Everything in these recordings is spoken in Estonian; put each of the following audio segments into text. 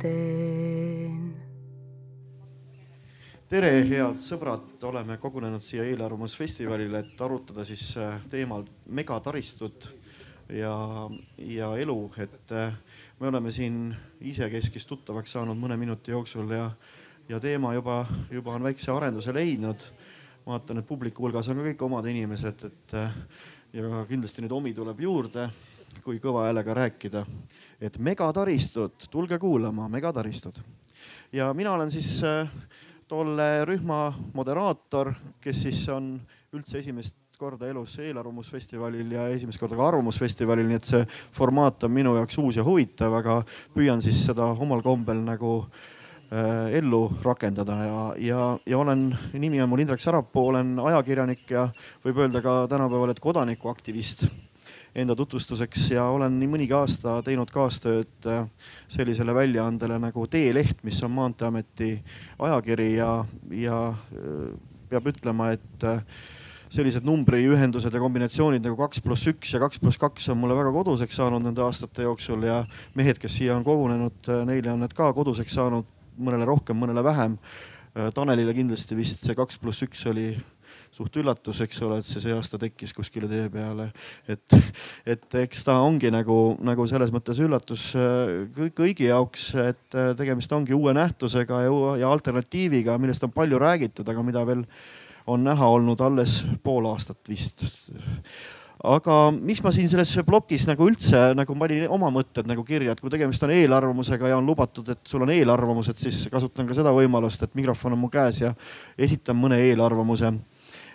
teen. Tere, head sõbrad, oleme kogunenud siia eelarvamusfestivalile, et arutada siis äh, teemal megataristut ja, ja elu, et äh, me oleme siin isekeskis tuttavaks saanud mõne minuti jooksul ja, ja teema juba, juba on väikse arenduse leidnud. vaatan, et publiku hulgas on ka kõik omad inimesed, et äh, ja kindlasti neid omi tuleb juurde, kui kõva häälega rääkida, et megataristut, tulge kuulama, megataristut. ja mina olen siis äh, tolle rühma moderaator, kes siis on üldse esimest korda elus eelarvamusfestivalil ja esimest korda ka Arvamusfestivalil, nii et see formaat on minu jaoks uus ja huvitav, aga püüan siis seda omal kombel nagu äh, ellu rakendada ja, ja, ja olen, nimi on mul Indrek Sarapuu, olen ajakirjanik ja võib öelda ka tänapäeval, et kodanikuaktivist enda tutvustuseks ja olen nii mõnigi aasta teinud kaastööd äh, sellisele väljaandele nagu Teeleht, mis on Maanteeameti ajakiri ja, ja äh, peab ütlema, et äh, sellised numbriühendused ja kombinatsioonid nagu kaks pluss üks ja kaks pluss kaks on mulle väga koduseks saanud nende aastate jooksul ja mehed, kes siia on kogunenud, neile on need ka koduseks saanud, mõnele rohkem, mõnele vähem. Tanelile kindlasti vist see kaks pluss üks oli suht üllatus, eks ole, et see see aasta tekkis kuskile tee peale. et, et eks ta ongi nagu, nagu selles mõttes üllatus äh, kõigi jaoks, et äh, tegemist ongi uue nähtusega ja, ja alternatiiviga, millest on palju räägitud, aga mida veel on näha olnud alles pool aastat vist aga mis ma siin selles plokis nagu üldse nagu panin oma mõtted nagu kirja, et kui tegemist on eelarvamusega ja on lubatud, et sul on eelarvamused, siis kasutan ka seda võimalust, et mikrofon on mu käes ja esitan mõne eelarvamuse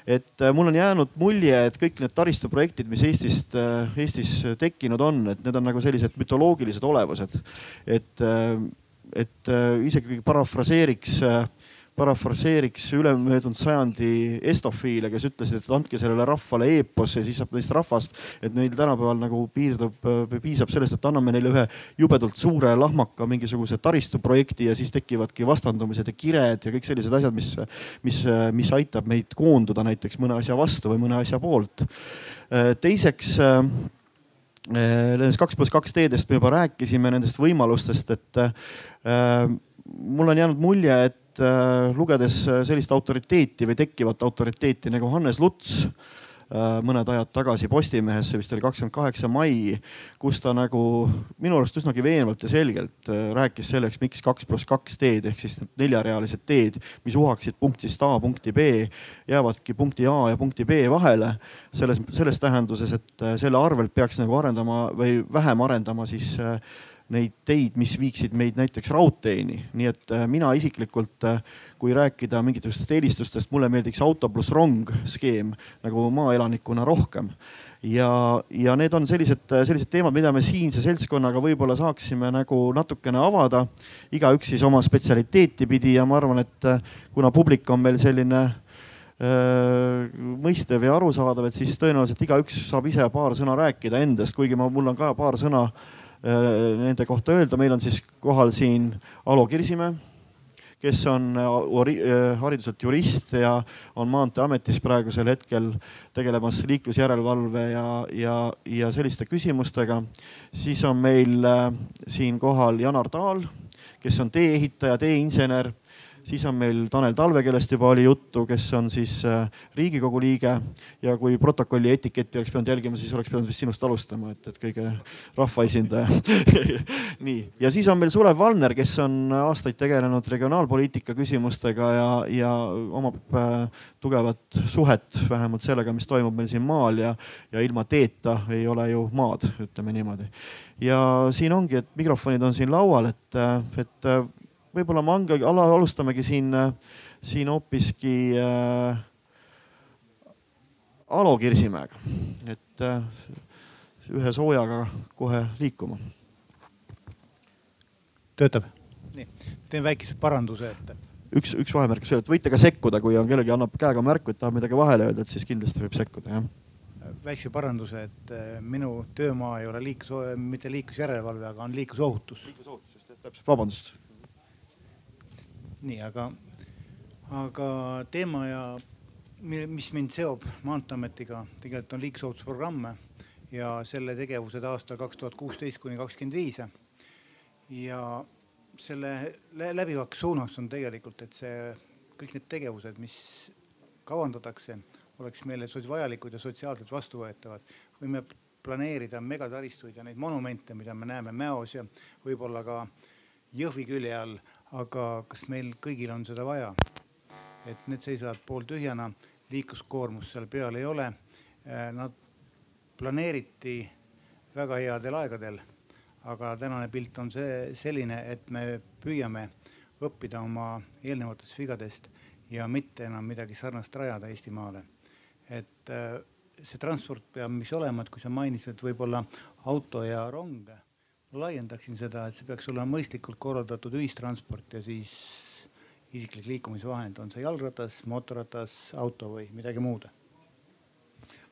et äh, mul on jäänud mulje, et kõik need taristuprojektid, mis Eestist, äh, Eestis tekkinud on, et need on nagu sellised mütoloogilised olevused. et, äh, et isegi parafraseeriks parafraseeriks ülemöödunud sajandi estofiile, kes ütlesid, et andke sellele rahvale eepos ja siis saab neist rahvast. et meil tänapäeval nagu piirdub, piisab sellest, et anname neile ühe jubedalt suure lahmaka mingisuguse taristuprojekti ja siis tekivadki vastandumised ja kired ja kõik sellised asjad, mis, mis, mis aitab meid koonduda näiteks mõne asja vastu või mõne asja poolt. teiseks nendest kaks pluss kaks teedest me juba rääkisime, nendest võimalustest, et äh, mul on jäänud mulje, et äh, lugedes äh, sellist autoriteeti või tekkivat autoriteeti nagu Hannes Luts äh, mõned ajad tagasi Postimehes, see vist oli kakskümmend kaheksa mai, kus ta nagu minu arust üsnagi veenvalt ja selgelt rääkis selleks, miks kaks pluss kaks teed ehk siis need neljarealised teed, mis uhaksid punktist A punkti B, jäävadki punkti A ja punkti B vahele. selles, selles tähenduses, et selle arvelt peaks nagu arendama või vähem arendama siis äh, neid teid, mis viiksid meid näiteks raudteeni. nii et äh, mina isiklikult, äh, kui rääkida mingitest eelistustest, mulle meeldiks auto pluss rong skeem nagu maaelanikuna rohkem. ja, ja need on sellised, äh, sellised teemad, mida me siinse seltskonnaga võib-olla saaksime nagu natukene avada. igaüks siis oma spetsialiteeti pidi ja ma arvan, et kuna publik on meil selline mõistev ja arusaadav, et siis tõenäoliselt igaüks saab ise paar sõna rääkida endast, kuigi ma, mul on ka paar sõna Äh, nende kohta öelda. meil on siis kohal siin Alo Kirsimäe, kes on äh, äh, hariduselt jurist ja on Maanteeametis praegusel hetkel tegelemas liiklusjärelevalve ja, ja, ja selliste küsimustega. siis on meil siin kohal Janar Taal, kes on tee-ehitaja, teeinsener siis on meil Tanel Talve, kellest juba oli juttu, kes on siis äh, riigikogu liige. Ja kui protokolli etiketti oleks pidanud jälgima, siis oleks pidanud vist sinust alustama, et, et kõige rahvaesindaja. Nii, ja siis on meil Sulev Valner, kes on aastaid tegelenud regionaalpoliitika küsimustega ja, ja omab äh, tugevat suhet vähemalt sellega, mis toimub meil siin maal ja, ja ilma teeta ei ole ju maad, ütleme niimoodi. ja siin ongi, et mikrofonid on siin laual, et, et võib-olla me ongi, alustamegi siin, siin hoopiski äh, Alo Kirsimäega, et äh, ühe soojaga kohe liikuma. töötab? nii, teen väikese paranduse, et. üks, üks vahemärkus veel, et võite ka sekkuda, kui on kellelgi annab käega märku, et tahab midagi vahele öelda, et siis kindlasti võib sekkuda, jah väikse paranduse, et äh, minu töömaa ei ole liiklus, mitte liiklusjärelevalve, aga on liiklusohutus. liiklusohutus, just, täpselt, vabandust nii, aga, aga teema ja mis mind seob Maanteeametiga, tegelikult on liiklusohutusprogramme ja selle tegevused aastal kaks tuhat kuusteist kuni kakskümmend viis. ja selle läbivaks suunaks on tegelikult, et see kõik need tegevused, mis kavandatakse, oleks meile vajalikud ja sotsiaalselt vastuvõetavad. võime planeerida megataristuid ja neid monumente, mida me näeme Mäos ja võib-olla ka Jõhvi külje all, aga kas meil kõigil on seda vaja? et need seisavad pooltühjana, liikluskoormust seal peal ei ole. Nad planeeriti väga headel aegadel, aga tänane pilt on see selline, et me püüame õppida oma eelnevatest vigadest ja mitte enam midagi sarnast rajada Eestimaale. et äh, see transport peab mis olema, et kui sa mainisid, võib-olla auto ja rong, laiendaksin seda, et see peaks olema mõistlikult korraldatud ühistransport ja siis isiklik liikumisvahend, on see jalgratas, mootorratas, auto või midagi muud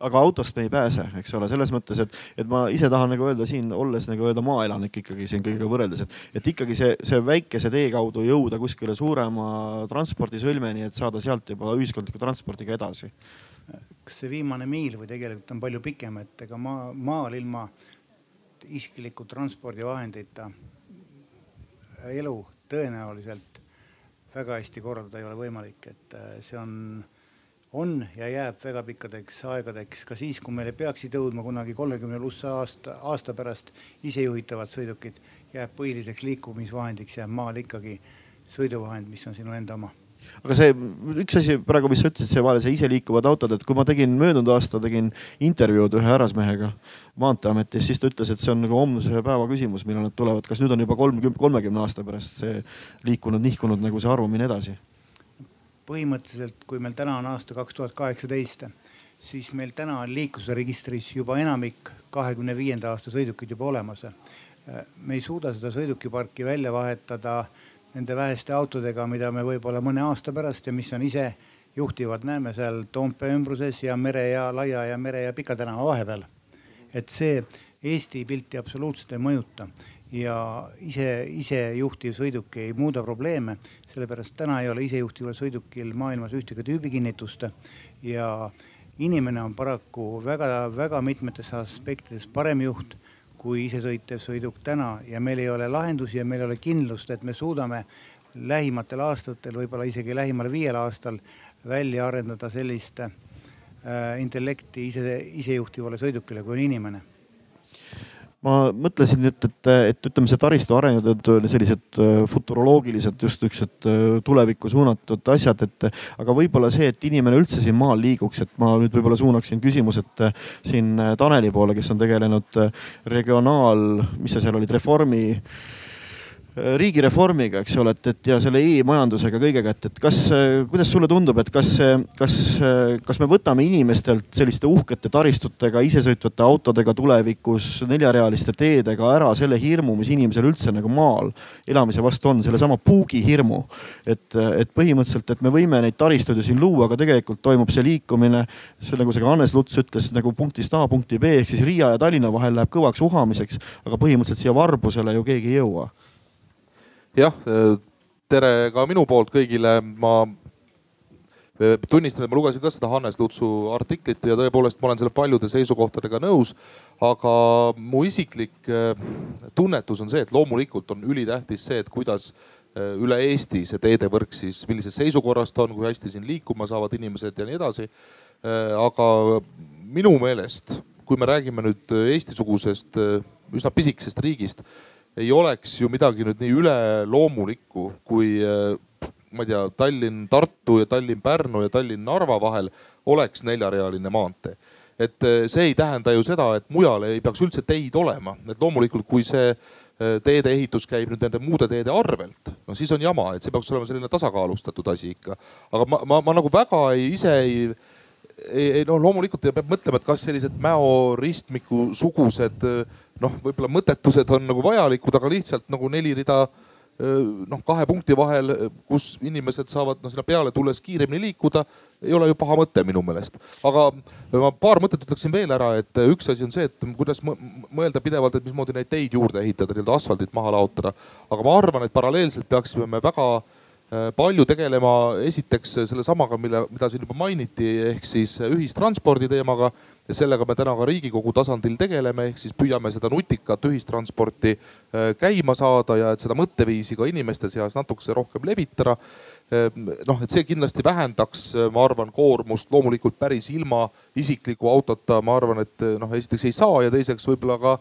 aga autost me ei pääse, eks ole, selles mõttes, et, et ma ise tahan nagu öelda siin olles nagu öelda maaelanik ikkagi siin kõigega võrreldes, et, et ikkagi see, see väikese tee kaudu jõuda kuskile suurema transpordisõlmeni, et saada sealt juba ühiskondliku transpordiga edasi. kas see viimane miil või tegelikult on palju pikem, et ega maa, maal ilma isikliku transpordivahendita elu tõenäoliselt väga hästi korraldada ei ole võimalik, et see on on ja jääb väga pikkadeks aegadeks. Ka siis, kui meile peaksid jõudma kunagi kolmekümne pluss aasta, aasta pärast isejuhitavad sõidukid, jääb põhiliseks liikumisvahendiks jääb maal ikkagi sõiduvahend, mis on sinu enda oma aga see üks asi praegu, mis sa ütlesid, see vaale, see iseliikuvad autod, et kui ma tegin möödunud aasta tegin intervjuud ühe härrasmehega Maanteeametis, siis ta ütles, et see on nagu homse päeva küsimus, millal nad tulevad. kas nüüd on juba kolmkümmend, kolmekümne aasta pärast see liikunud, nihkunud nagu see arvamine edasi? põhimõtteliselt, kui meil täna on aasta kaks tuhat kaheksateist, siis meil täna on liikluse registris juba enamik kahekümne viienda aasta sõidukid juba olemas. me ei suuda seda sõidukiparki välja vahetada nende väheste autodega, mida me võib-olla mõne aasta pärast ja mis on ise juhtivad, näeme seal Toompea ümbruses ja Mere ja Laia ja Mere ja Pika tänava vahepeal. et see Eesti pilti absoluutselt ei mõjuta ja ise, isejuhtiv sõiduk ei muuda probleeme, sellepärast täna ei ole isejuhtival sõidukil maailmas ühtegi tüübikinnitust ja inimene on paraku väga-väga mitmetes aspektides parem juht kui isesõitev sõiduk täna ja meil ei ole lahendusi ja meil ei ole kindlust, et me suudame lähimatel aastatel, võib-olla isegi lähimal viiel aastal välja arendada sellist äh, intellekti ise, isejuhtivale sõidukile, kui on inimene ma mõtlesin nüüd, et, et ütleme, see taristu arengud on sellised äh, futuroloogilised, just niisugused äh, tulevikku suunatud asjad, et aga võib-olla see, et inimene üldse siin maal liiguks, et ma nüüd võib-olla suunaksin küsimused äh, siin Taneli poole, kes on tegelenud regionaal, mis sa seal olid, reformi riigireformiga, eks ole, et, et ja selle e-majandusega kõigega, et, et kas, kuidas sulle tundub, et kas, kas, kas me võtame inimestelt selliste uhkete taristutega, isesõitvate autodega tulevikus, neljarealiste teedega ära selle hirmu, mis inimesel üldse nagu maal elamise vastu on, sellesama puugihirmu. et, et põhimõtteliselt, et me võime neid taristuid ju siin luua, aga tegelikult toimub see liikumine, see nagu see ka Hannes Luts ütles, nagu punktist A punkti B ehk siis Riia ja Tallinna vahel läheb kõvaks uhamiseks, aga põhimõtteliselt siia Varbusele ju keegi ei jõua jah, tere ka minu poolt kõigile, ma eh, tunnistan, et ma lugesin ka seda Hannes Lutsu artiklit ja tõepoolest ma olen selle paljude seisukohtadega nõus. aga mu isiklik eh, tunnetus on see, et loomulikult on ülitähtis see, et kuidas üle Eesti see teedevõrk siis, millises seisukorras ta on, kui hästi siin liikuma saavad inimesed ja nii edasi. aga minu meelest, kui me räägime nüüd Eesti-sugusest üsna pisikesest riigist ei oleks ju midagi nüüd nii üleloomulikku, kui äh, ma ei tea, Tallinn-Tartu ja Tallinn-Pärnu ja Tallinn-Narva vahel oleks neljarealine maantee. et äh, see ei tähenda ju seda, et mujal ei peaks üldse teid olema, et loomulikult, kui see äh, teede ehitus käib nüüd nende muude teede arvelt, no siis on jama, et see peaks olema selline tasakaalustatud asi ikka. aga ma, ma, ma nagu väga ei, ise ei ei, ei no loomulikult peab mõtlema, et kas sellised Mäo ristmiku sugused noh, võib-olla mõttetused on nagu vajalikud, aga lihtsalt nagu neli rida noh, kahe punkti vahel, kus inimesed saavad noh, sinna peale tulles kiiremini liikuda, ei ole ju paha mõte minu meelest. aga ma paar mõtet ütleksin veel ära, et üks asi on see, et kuidas mõelda pidevalt, et mismoodi neid teid juurde ehitada, nii-öelda asfaldit maha laotada. aga ma arvan, et paralleelselt peaksime me väga palju tegelema esiteks sellesamaga, mille, mida siin juba mainiti, ehk siis ühistranspordi teemaga ja sellega me täna ka riigikogu tasandil tegeleme, ehk siis püüame seda nutikat ühistransporti äh, käima saada ja et seda mõtteviisi ka inimeste seas natukese rohkem levitada. Äh, noh, et see kindlasti vähendaks, ma arvan, koormust loomulikult päris ilma isikliku autota, ma arvan, et noh, esiteks ei saa ja teiseks võib-olla ka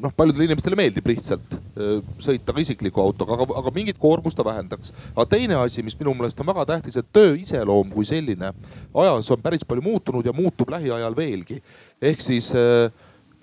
noh, paljudele inimestele meeldib lihtsalt äh, sõita ka isikliku autoga, aga, aga mingit koormust ta vähendaks. aga teine asi, mis minu meelest on väga tähtis, et töö iseloom kui selline ajas on päris palju muutunud ja muutub lähiajal veelgi. ehk siis äh,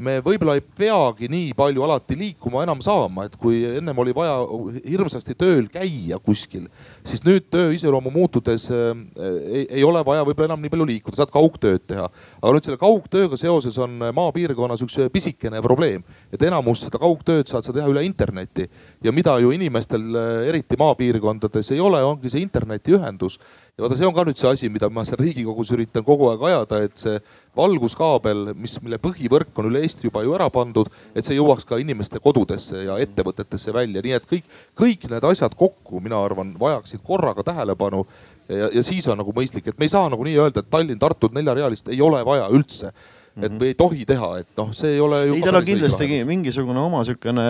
me võib-olla ei peagi nii palju alati liikuma enam saama, et kui ennem oli vaja hirmsasti tööl käia kuskil, siis nüüd töö iseloomu muutudes äh, ei, ei ole vaja võib-olla enam nii palju liikuda, saad kaugtööd teha. aga nüüd selle kaugtööga seoses on maapiirkonnas üks pisikene probleem, et enamus seda kaugtööd saad sa teha üle interneti ja mida ju inimestel, äh, eriti maapiirkondades ei ole, ongi see internetiühendus ja vaata, see on ka nüüd see asi, mida ma seal Riigikogus üritan kogu aeg ajada, et see valguskaabel, mis, mille põhivõrk on üle Eesti juba ju ära pandud, et see jõuaks ka inimeste kodudesse ja ettevõtetesse välja, nii et kõik, kõik need asjad kokku, mina arvan, vajaksid korraga tähelepanu. ja, ja siis on nagu mõistlik, et me ei saa nagu nii öelda, et Tallinn-Tartut neljarealist ei ole vaja üldse et või ei tohi teha, et noh, see ei ole ju. ei, tal on kindlasti mingisugune oma sihukene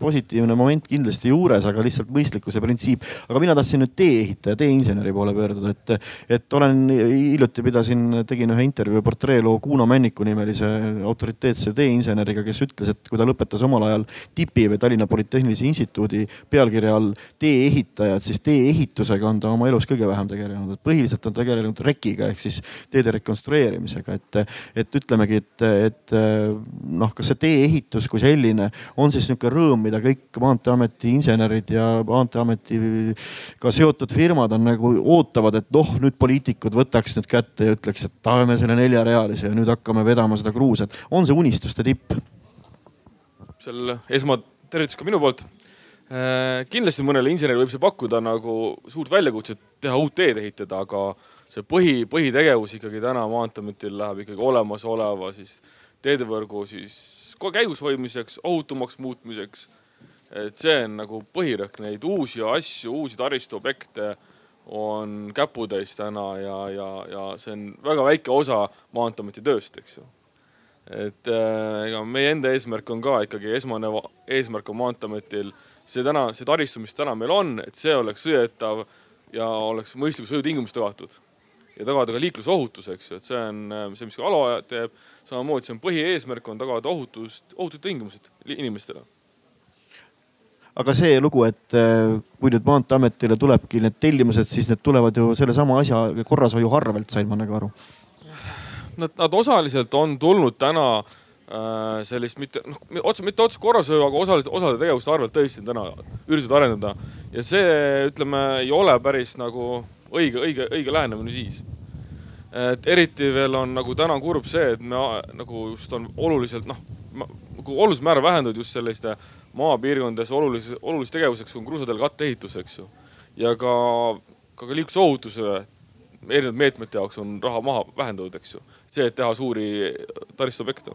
positiivne moment kindlasti juures, aga lihtsalt mõistlikkuse printsiip. aga mina tahtsin nüüd tee-ehitaja, teeinseneri poole pöörduda, et, et olen hiljuti pidasin, tegin ühe intervjuu portreeloo Kuno Männiku nimelise autoriteetse teeinseneriga, kes ütles, et kui ta lõpetas omal ajal TIP-i või Tallinna Polütehnilise Instituudi pealkirja all tee-ehitajad, siis tee-ehitusega on ta oma elus kõige vähem tegelenud, et põhiliselt on tegelenud rekiga ehk siis teede rekonstrueerimisega, et, et ütleme ütlemegi, et, et noh, kas see tee-ehitus kui selline on siis niisugune rõõm, mida kõik Maanteeameti insenerid ja Maanteeametiga seotud firmad on nagu ootavad, et noh, nüüd poliitikud võtaks nüüd kätte ja ütleks, et tahame selle neljarealise ja nüüd hakkame vedama seda kruusa, et on see unistuste tipp? seal esmatervitus ka minu poolt äh, kindlasti mõnele insenerile võib see pakkuda nagu suurt väljakutset teha uut teed ehitada, aga see põhi, põhitegevus ikkagi täna Maanteeametil läheb ikkagi olemasoleva siis teedevõrgu siis käigus hoidmiseks, ohutumaks muutmiseks. et see on nagu põhirõhk, neid uusi asju, uusi taristuobjekte on käputäis täna ja, ja, ja see on väga väike osa Maanteeameti tööst, eks ju. et äh, ega meie enda eesmärk on ka ikkagi, esmane eesmärk on Maanteeametil see täna, see taristu, mis täna meil on, et see oleks sõidetav ja oleks mõistliku sõidutingimused tagatud ja tagada ka liiklusohutus, eks ju, et see on see, mis Alo teeb. samamoodi see on põhieesmärk on tagada ohutust, ohutud tingimused inimestele. aga see lugu, et äh, kui nüüd Maanteeametile tulebki need tellimused, siis need tulevad ju sellesama asja korrashoiu arvelt, sain ma nagu aru. Nad, nad osaliselt on tulnud täna äh, sellist mitte noh, otse, mitte otseselt korrashoiu, aga osaliselt osade tegevuste arvelt tõesti täna üritatud arendada ja see, ütleme, ei ole päris nagu õige, õige, õige lähenemine siis. et eriti veel on nagu täna kurb see, et me nagu just on oluliselt noh, nagu olulisel määral vähendatud just selliste maapiirkondades olulise, olulise tegevuseks on kruusadel katteehitus, eks ju. ja ka, ka, ka liiklusohutuse erinevate meetmete jaoks on raha maha vähendatud, eks ju. see, et teha suuri taristuobjekte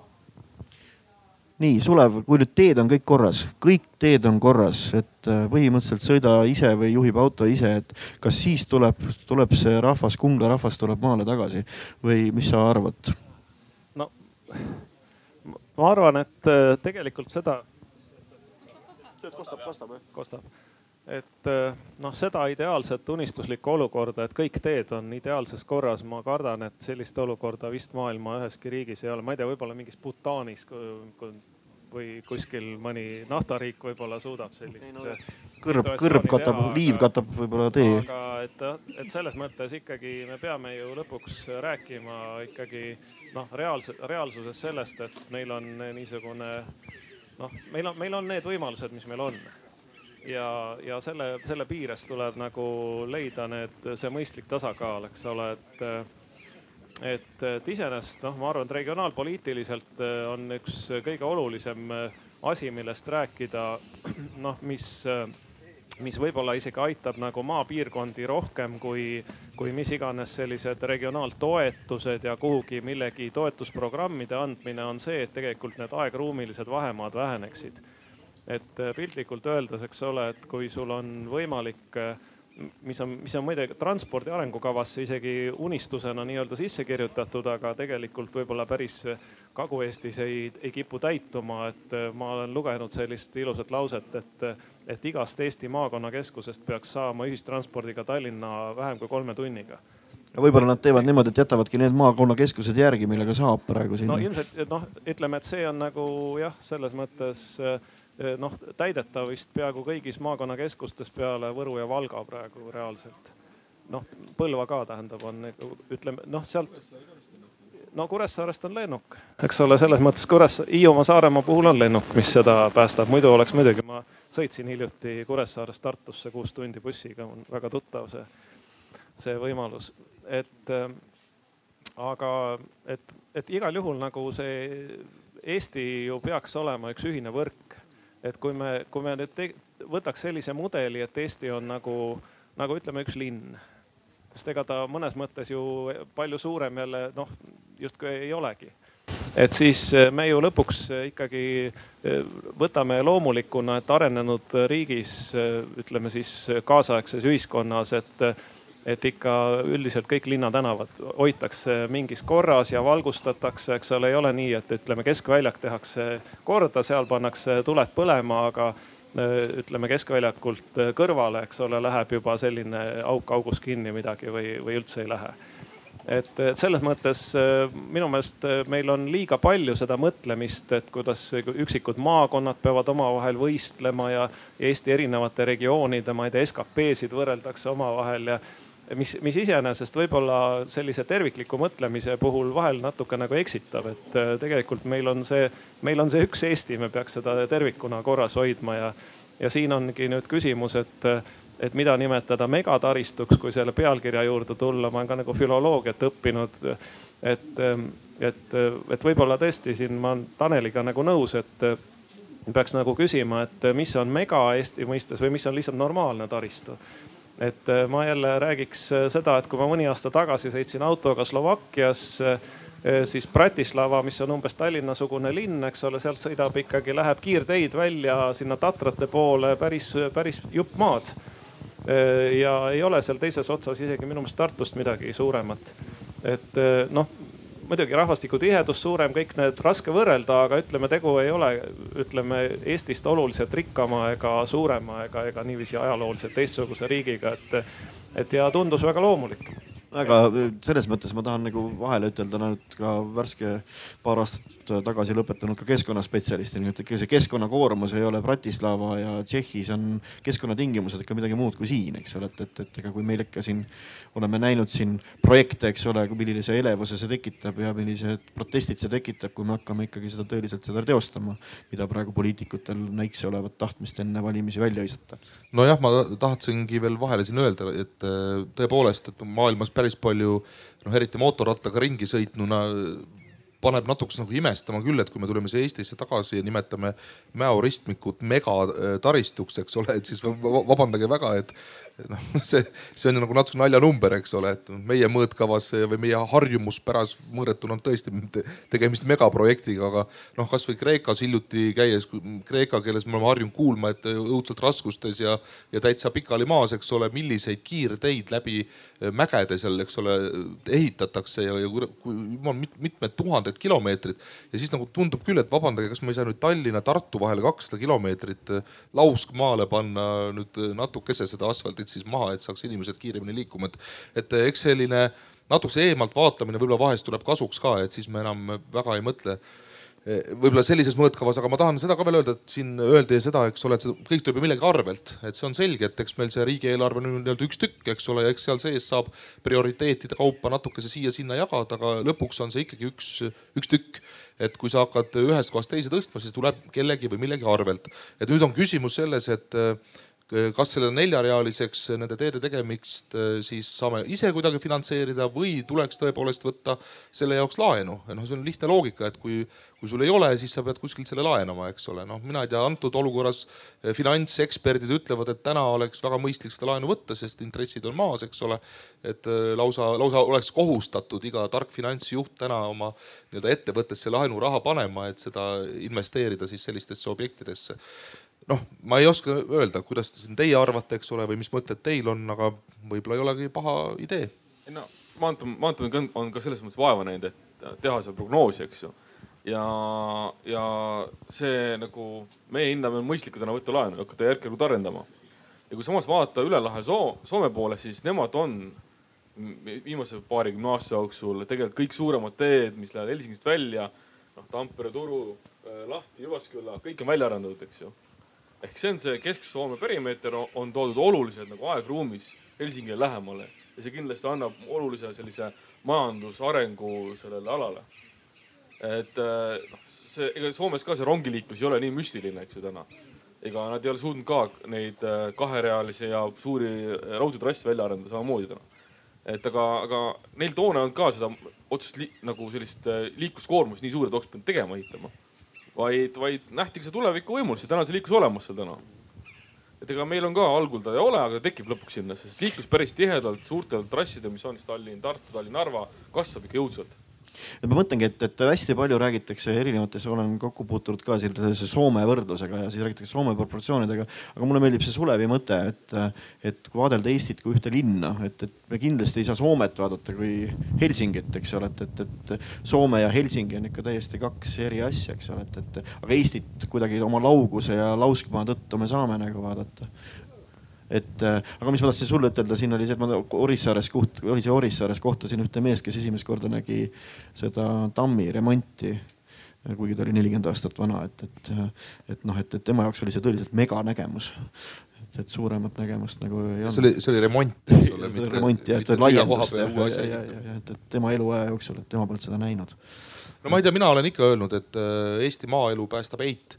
nii Sulev, kui nüüd teed on kõik korras, kõik teed on korras, et äh, põhimõtteliselt sõida ise või juhib auto ise, et kas siis tuleb, tuleb see rahvas, Kungla rahvas tuleb maale tagasi või mis sa arvad? no ma arvan, et äh, tegelikult seda. kostab, kostab jah? kostab, et äh, noh, seda ideaalset unistuslikku olukorda, et kõik teed on ideaalses korras, ma kardan, et sellist olukorda vist maailma üheski riigis ei ole, ma ei tea, võib-olla mingis Bhutanis või kuskil mõni naftariik võib-olla suudab sellist no,. kõrb, kõrb katab, liiv katab võib-olla tee. aga et, et selles mõttes ikkagi me peame ju lõpuks rääkima ikkagi noh, reaalse, reaalsuses sellest, et meil on niisugune noh, meil on, meil on need võimalused, mis meil on ja, ja selle, selle piires tuleb nagu leida need, see mõistlik tasakaal, eks ole, et, et, et iseenesest noh, ma arvan, et regionaalpoliitiliselt eh, on üks kõige olulisem eh, asi, millest rääkida, noh, mis mis võib-olla isegi aitab nagu maapiirkondi rohkem kui, kui mis iganes sellised regionaaltoetused ja kuhugi millegi toetusprogrammide andmine on see, et tegelikult need aegruumilised vahemaad väheneksid et äh, piltlikult öeldes, eks ole, et kui sul on võimalik äh, mis on, mis on muide transpordi arengukavasse isegi unistusena nii-öelda sisse kirjutatud, aga tegelikult võib-olla päris Kagu-Eestis ei, ei kipu täituma, et ma olen lugenud sellist ilusat lauset, et, et igast Eesti maakonnakeskusest peaks saama ühistranspordiga Tallinna vähem kui kolme tunniga võib-olla nad teevad niimoodi, et jätavadki need maakonnakeskused järgi, millega saab praegu siin. no ilmselt noh, ütleme, et see on nagu jah, selles mõttes Eh, noh, täidetav vist peaaegu kõigis maakonnakeskustes peale Võru ja Valga praegu reaalselt. noh, Põlva ka tähendab, on nagu ütleme noh, sealt no Kuressaarest on lennuk, eks ole, selles mõttes Kuressaare, Hiiumaa, Saaremaa puhul on lennuk, mis seda päästab, muidu oleks muidugi, ma sõitsin hiljuti Kuressaarest Tartusse kuus tundi bussiga, on väga tuttav see, see võimalus, et äh, aga et, et igal juhul nagu see Eesti ju peaks olema üks ühine võrk et kui me, kui me nüüd te, võtaks sellise mudeli, et Eesti on nagu, nagu ütleme, üks linn, sest ega ta mõnes mõttes ju palju suurem jälle noh, justkui ei olegi. Et siis me ju lõpuks ikkagi eh, võtame loomulikuna, et arenenud riigis, eh, ütleme siis kaasaegses ühiskonnas, et et ikka üldiselt kõik linnatänavad hoitakse mingis korras ja valgustatakse, eks ole, ei ole nii, et ütleme, keskväljak tehakse korda, seal pannakse tuled põlema, aga ütleme keskväljakult kõrvale, eks ole, läheb juba selline auk augus kinni midagi või, või üldse ei lähe. Et, et selles mõttes minu meelest meil on liiga palju seda mõtlemist, et kuidas üksikud maakonnad peavad omavahel võistlema ja Eesti erinevate regioonide, ma ei tea, SKP-sid võrreldakse omavahel ja mis, mis iseenesest võib-olla sellise tervikliku mõtlemise puhul vahel natuke nagu eksitab, et äh, tegelikult meil on see, meil on see üks Eesti, me peaks seda tervikuna korras hoidma ja, ja siin ongi nüüd küsimus, et, et mida nimetada megataristuks, kui selle pealkirja juurde tulla, ma olen ka nagu filoloogiat õppinud. et, et, et võib-olla tõesti siin ma olen Taneliga nagu nõus, et peaks nagu küsima, et mis on mega Eesti mõistes või mis on lihtsalt normaalne taristu et äh, ma jälle räägiks äh, seda, et kui ma mõni aasta tagasi sõitsin autoga Slovakkias, äh, siis Bratislava, mis on umbes Tallinna-sugune linn, eks ole, sealt sõidab ikkagi, läheb kiirteid välja sinna Tatrate poole päris, päris jupp maad. ja ei ole seal teises otsas isegi minu meelest Tartust midagi suuremat. et noh, muidugi rahvastiku tihedus suurem, kõik need raske võrrelda, aga ütleme, tegu ei ole, ütleme Eestist oluliselt rikkama ega suurema ega, ega niiviisi ajalooliselt teistsuguse riigiga, et, et ja tundus väga loomulik väga selles mõttes ma tahan nagu vahele ütelda, nüüd ka värske paar aastat tagasi lõpetanud ka keskkonnaspetsialistina, et see keskkonnakoormus ei ole Bratislava ja Tšehhis on keskkonnatingimused ikka midagi muud kui siin, eks ole, et, et, et ega kui meil ikka siin oleme näinud siin projekte, eks ole, millise elevuse see tekitab ja millised protestid see tekitab, kui me hakkame ikkagi seda tõeliselt seda teostama, mida praegu poliitikutel näikse olevat tahtmist enne valimisi välja hõisata. nojah, ma tahtsingi veel vahele siin öelda, et äh, tõepoolest, et maailmas päris palju noh, eriti mootorrattaga ringi sõitnuna paneb natukese nagu imestama küll, et kui me tuleme siia Eestisse tagasi ja nimetame Mäo ristmikut megataristuks, eks ole, et siis vabandage väga, et noh, see, see on nagu natuke naljanumber, eks ole, et meie mõõtkavas või meie harjumuspäras mõõdetuna on tõesti tegemist megaprojektiga, aga noh, kasvõi Kreekas hiljuti käies, kreeka keeles me oleme harjunud kuulma, et õudselt raskustes ja, ja täitsa pikali maas, eks ole, milliseid kiirteid läbi mägede seal, eks ole, ehitatakse ja, ja kui jumal mitmed tuhanded kilomeetrid. Ja siis nagu tundub küll, et vabandage, kas ma ei saa nüüd Tallinna-Tartu vahele kakssada kilomeetrit lauskmaale panna nüüd natukese seda asfalti teed siis maha, et saaks inimesed kiiremini liikuma, et, et eks selline natukese eemalt vaatamine võib-olla vahest tuleb kasuks ka, et siis me enam väga ei mõtle võib-olla sellises mõõtkavas, aga ma tahan seda ka veel öelda, et siin öeldi seda, eks ole, et see kõik tuleb ju millegi arvelt, et see on selge, et eks meil see riigieelarve on nii-öelda üks tükk, eks ole, ja eks seal sees saab prioriteetide kaupa natukese siia-sinna jagada, aga lõpuks on see ikkagi üks, üks tükk et kui sa hakkad ühest kohast teise tõstma, siis tuleb kellegi või millegi arvelt. et nüüd on küsimus selles, et kas selle neljarealiseks nende teede tegemist eh, siis saame ise kuidagi finantseerida või tuleks tõepoolest võtta selle jaoks laenu. noh, see on lihtne loogika, et kui, kui sul ei ole, siis sa pead kuskilt selle laenama, eks ole. noh, mina ei tea, antud olukorras eh, finantseksperdid ütlevad, et täna oleks väga mõistlik seda laenu võtta, sest intressid on maas, eks ole. et eh, lausa, lausa oleks kohustatud iga tark finantsjuht täna oma nii-öelda ettevõttesse laenuraha panema, et seda investeerida siis sellistesse objektidesse noh, ma ei oska öelda, kuidas teie arvate, eks ole, või mis mõtted teil on, aga võib-olla ei olegi paha idee. no maantum-, maantumine on ka selles mõttes vaeva näinud, et teha seda prognoosi, eks ju. ja, ja see nagu meie hindame mõistlikku täna võtta laenu ja hakata järk-järgult arendama. ja kui samas vaadata üle lahe Soo-, Soome poole, siis nemad on viimase paarikümne aasta jooksul tegelikult kõik suuremad teed, mis lähevad Helsingist välja, noh Tampere, Turu, äh, Lahti, Jyvaskyla, kõik on välja arendatud, eks ju. Ehk see on see Kesk-Soome perimeeter on toodud oluliselt nagu aegruumis Helsingile lähemale ja see kindlasti annab olulise sellise majandusarengu sellele alale. et äh, noh, see, ega Soomes ka see rongiliiklus ei ole nii müstiline, eks ju täna. ega nad ei ole suutnud ka neid äh, kaherealisi ja suuri raudteetrasse välja arendada samamoodi täna et aga, aga neil toona ei olnud ka seda otsest nagu sellist liikluskoormust nii suur, et oleks pidanud tegema ehitama. Vaid, vaid nähtigi see tuleviku võimalus ja täna see liiklus olemas seal täna. et ega meil on ka algul ta ei ole, aga tekib lõpuks sinna, sest liiklus päris tihedalt suurtel trassidel, mis on siis Tallinn, Tartu, Tallinn, Narva, kasvab ikka jõudsalt et ma mõtlengi, et, et hästi palju räägitakse erinevates, olen kokku puutunud ka sellise Soome võrdlusega ja siis räägitakse Soome proportsioonidega. aga mulle meeldib see Sulevi mõte, et, et kui vaadelda Eestit kui ühte linna, et, et me kindlasti ei saa Soomet vaadata kui Helsingit, eks ole, et, et, et Soome ja Helsingi on ikka täiesti kaks eri asja, eks ole, et, et aga Eestit kuidagi oma lauguse ja lauskmaa tõttu me saame nagu vaadata et äh, aga mis ma tahtsin sulle ütelda, siin oli see, et ma Orissaares koht-, oli see Orissaares kohtasin ühte meest, kes esimest korda nägi seda tammi remonti kuigi ta oli nelikümmend aastat vana, et, et, et noh, et, et tema jaoks oli see tõeliselt meganägemus. et, et suuremat nägemust nagu ei olnud. see oli, see oli remont. remont jah, et laiendust ja, ja, ja, ja, ja, et, et tema eluaja jooksul, et tema polnud seda näinud. no ma ei tea, mina olen ikka öelnud, et äh, Eesti maaelu päästab eit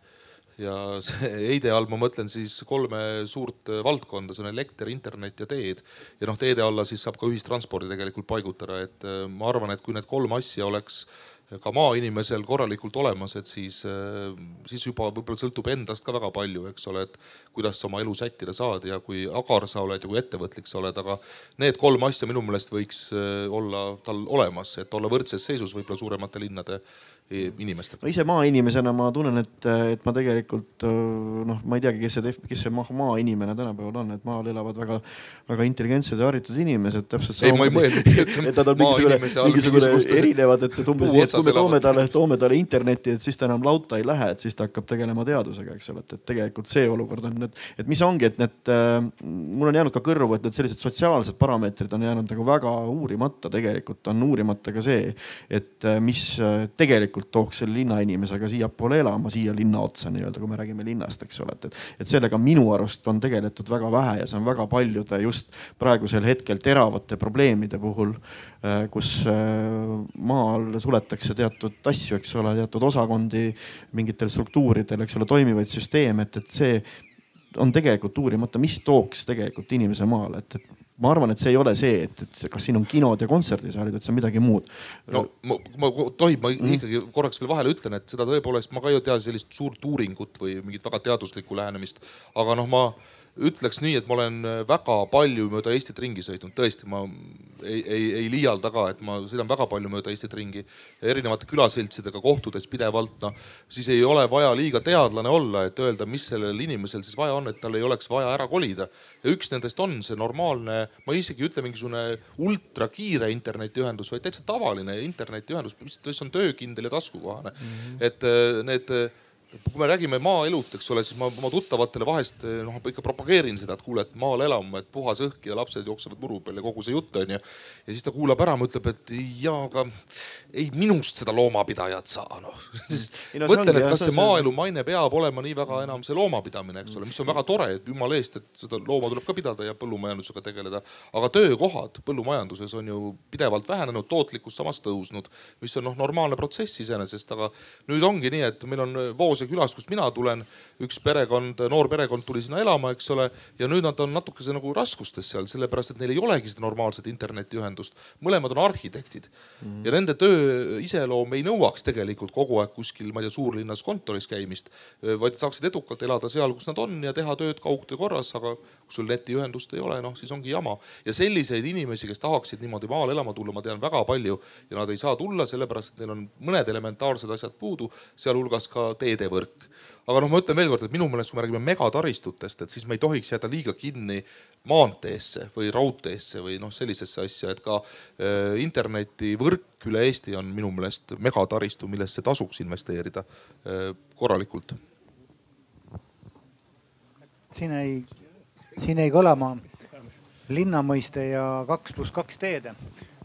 ja see heide all ma mõtlen siis kolme suurt äh, valdkonda, see on elekter, internet ja teed. ja noh, teede alla siis saab ka ühistranspordi tegelikult paigutada, et äh, ma arvan, et kui need kolm asja oleks ka maainimesel korralikult olemas, et siis, äh, siis juba võib-olla sõltub endast ka väga palju, eks ole, et kuidas sa oma elu sättida saad ja kui agar sa oled ja kui ettevõtlik sa oled, aga need kolm asja minu meelest võiks olla tal olemas, et olla võrdses seisus võib-olla suuremate linnade inimestega? ise maainimesena ma tunnen, et, et ma tegelikult noh, ma ei teagi, kes see, kes see maainimene tänapäeval on, et maal elavad väga, väga intelligentsed ja haritud inimesed, täpselt samamoodi. et nad on mingisugune, mingisugune erinevad, et, et umbes nii, et kui me toome talle, toome talle internetti, et siis ta enam lauta ei lähe, et siis ta hakkab tegelema teadusega, eks ole, et, et tegelikult see olukord on, et, et mis ongi, et need äh,, mul on jäänud ka kõrvu, et need sellised sotsiaalsed parameetrid on jäänud nagu väga uurimata, tegelikult on uurimata ka see, et mis tegelikult tegelikult tooks selle linnainimesega siiapoole elama, siia linna otsa nii-öelda, kui me räägime linnast, eks ole, et, et, et sellega minu arust on tegeletud väga vähe ja see on väga paljude just praegusel hetkel teravate probleemide puhul, äh, kus äh, maal suletakse teatud asju, eks ole, teatud osakondi mingitel struktuuridel, eks ole, toimivaid süsteeme, et, et see on tegelikult uurimata, mis tooks tegelikult inimese maale, et, et ma arvan, et see ei ole see, et, et kas siin on kinod ja kontserdisaalid, et see on midagi muud. no ma, ma tohib, ma mm. ikkagi korraks veel vahele ütlen, et seda tõepoolest ma ka ei tea sellist suurt uuringut või mingit väga teaduslikku lähenemist, aga noh, ma ütleks nii, et ma olen äh, väga palju mööda Eestit ringi sõitnud, tõesti, ma ei, ei, ei liialda ka, et ma sõidan väga palju mööda Eestit ringi. erinevate külaseltsidega kohtudes pidevalt, noh siis ei ole vaja liiga teadlane olla, et öelda, mis sellel inimesel siis vaja on, et tal ei oleks vaja ära kolida. ja üks nendest on see normaalne, ma isegi ei ütle mingisugune ultrakiire internetiühendus, vaid täitsa tavaline internetiühendus, mis on töökindel ja taskukohane mm. -hmm. et äh, need kui me räägime maaelust, eks ole, siis ma oma tuttavatele vahest noh, ikka propageerin seda, et kuule, et maal elama, et puhas õhk ja lapsed jooksevad muru peal ja kogu see jutt onju. ja siis ta kuulab ära, mõtleb, et jaa, aga ei minust seda loomapidajat saa noh. No, mõtlen, et kas see maaelu maine peab olema nii väga enam see loomapidamine, eks ole, mis on väga tore, et jumala eest, et seda looma tuleb ka pidada ja põllumajandusega tegeleda. aga töökohad põllumajanduses on ju pidevalt vähenenud, tootlikkus samas tõusnud, mis on noh, normaalne protsess iseenesest, aga nüüd ongi nii, et meil on voos Pauluse külast, kust mina tulen, üks perekond, noor perekond tuli sinna elama, eks ole, ja nüüd nad on natukese nagu raskustes seal, sellepärast et neil ei olegi seda normaalset internetiühendust. mõlemad on arhitektid mm -hmm. ja nende töö iseloom ei nõuaks tegelikult kogu aeg kuskil, ma ei tea, suurlinnas kontoris käimist, vaid saaksid edukalt elada seal, kus nad on ja teha tööd kaugtöö korras, aga kui sul netiühendust ei ole, noh siis ongi jama. ja selliseid inimesi, kes tahaksid niimoodi maale elama tulla, ma tean väga palju ja nad ei saa tulla, sellepärast et neil on mõned elementaarsed asjad puudu, sealhulgas ka teede teevõrk aga noh, ma ütlen veelkord, et minu meelest, kui me räägime megataristutest, et siis me ei tohiks jääda liiga kinni maanteesse või raudteesse või noh, sellisesse asja, et ka äh, internetivõrk üle Eesti on minu meelest megataristu, millesse tasuks investeerida äh, korralikult. siin ei, siin jäi kõlama linna mõiste ja kaks pluss kaks teed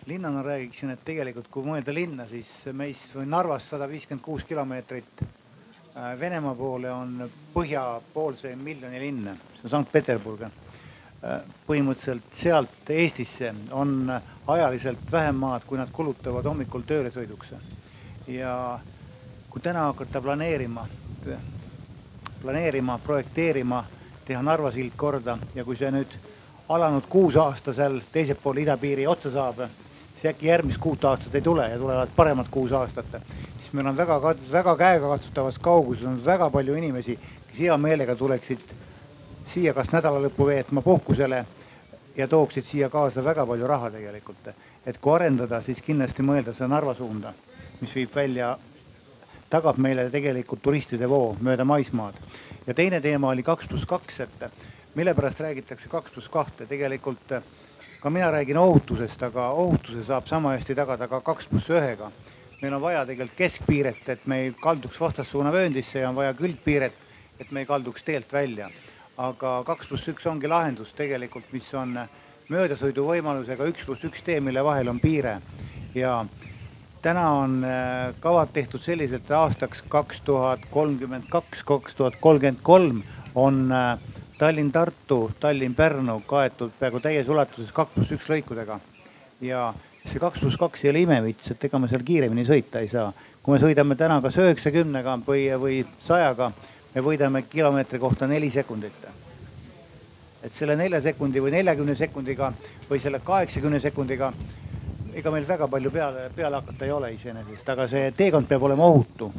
linnana räägiksin, et tegelikult kui mõelda linna, siis meist või Narvast sada viiskümmend kuus kilomeetrit Äh, Venemaa poole on põhjapoolse miljoni linn, see on Sankt-Peterburg. Äh, põhimõtteliselt sealt Eestisse on ajaliselt vähem maad, kui nad kulutavad hommikul tööle sõiduks. ja kui täna hakata planeerima, planeerima, projekteerima, teha Narva sild korda ja kui see nüüd alanud kuus aasta seal teisel pool idapiiri otsa saab, siis äkki järgmist kuut aastat ei tule ja tulevad paremad kuus aastat meil on väga, väga käegakatsutavas kauguses on väga palju inimesi, kes hea meelega tuleksid siia kas nädala lõppu veetma puhkusele ja tooksid siia kaasa väga palju raha tegelikult. et kui arendada, siis kindlasti mõelda seda Narva suunda, mis viib välja, tagab meile tegelikult turistide voo mööda maismaad. ja teine teema oli kaks pluss kaks, et mille pärast räägitakse kaks pluss kahte, tegelikult ka mina räägin ohutusest, aga ohutuse saab sama hästi tagada ka kaks pluss ühega meil on vaja tegelikult keskpiiret, et me ei kalduks vastassuunavööndisse ja on vaja külgpiiret, et me ei kalduks teelt välja. aga kaks pluss üks ongi lahendus tegelikult, mis on möödasõiduvõimalusega üks pluss üks tee, mille vahel on piire ja täna on äh, kavad tehtud selliselt, et aastaks kaks tuhat kolmkümmend kaks, kaks tuhat kolmkümmend kolm on äh, Tallinn-Tartu, Tallinn-Pärnu kaetud peaaegu täies ulatuses kaks pluss üks lõikudega ja see kaks pluss kaks ei ole imevits, et ega me seal kiiremini sõita ei saa. kui me sõidame täna kas üheksakümnega või, või sajaga, me võidame kilomeetri kohta neli sekundit. et selle nelja sekundi või neljakümne sekundiga või selle kaheksakümne sekundiga, ega meil väga palju peale, peale hakata ei ole iseenesest, aga see teekond peab olema ohutu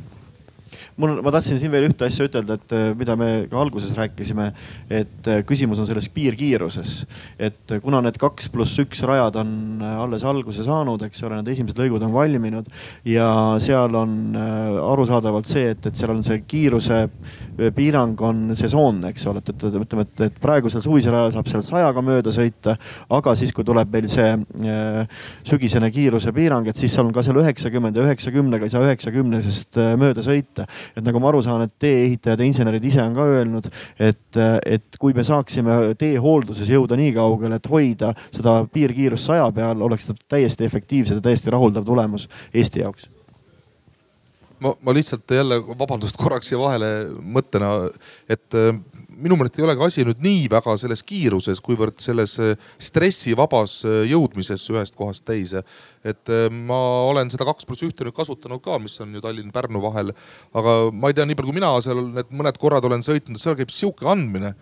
mul, ma tahtsin siin veel ühte asja ütelda, et äh, mida me ka alguses rääkisime, et äh, küsimus on selles piirkiiruses. et äh, kuna need kaks pluss üks rajad on alles alguse saanud, eks ole, need esimesed lõigud on valminud ja seal on arusaadavalt see, et, et seal on see kiiruse piirang on sesoonne, eks ole, et, et ütleme, et, et praegusel suvisel ajal saab seal sajaga mööda sõita, aga siis, kui tuleb meil see sügisene kiiruse piirang, et siis seal on ka seal üheksakümmend ja üheksakümnega ei saa üheksakümnesest mööda sõita. Et nagu ma aru saan, et tee-ehitajad ja insenerid ise on ka öelnud, et, et kui me saaksime teehoolduses jõuda nii kaugele, et hoida seda piirkiirust saja peal, oleks ta täiesti efektiivsed ja täiesti rahuldav tulemus Eesti jaoks. Ma, ma lihtsalt jälle, vabandust korraks siia vahele mõttena, et minu meelest ei olegi asi nüüd nii väga selles kiiruses, kuivõrd selles äh, stressivabas äh, jõudmises ühest kohast teise. et ma olen seda kaks pluss ühte nüüd kasutanud ka, mis on ju Tallinn-Pärnu vahel, aga ma ei tea, nii palju kui mina seal need mõned korrad olen sõitnud, seal käib sihuke andmine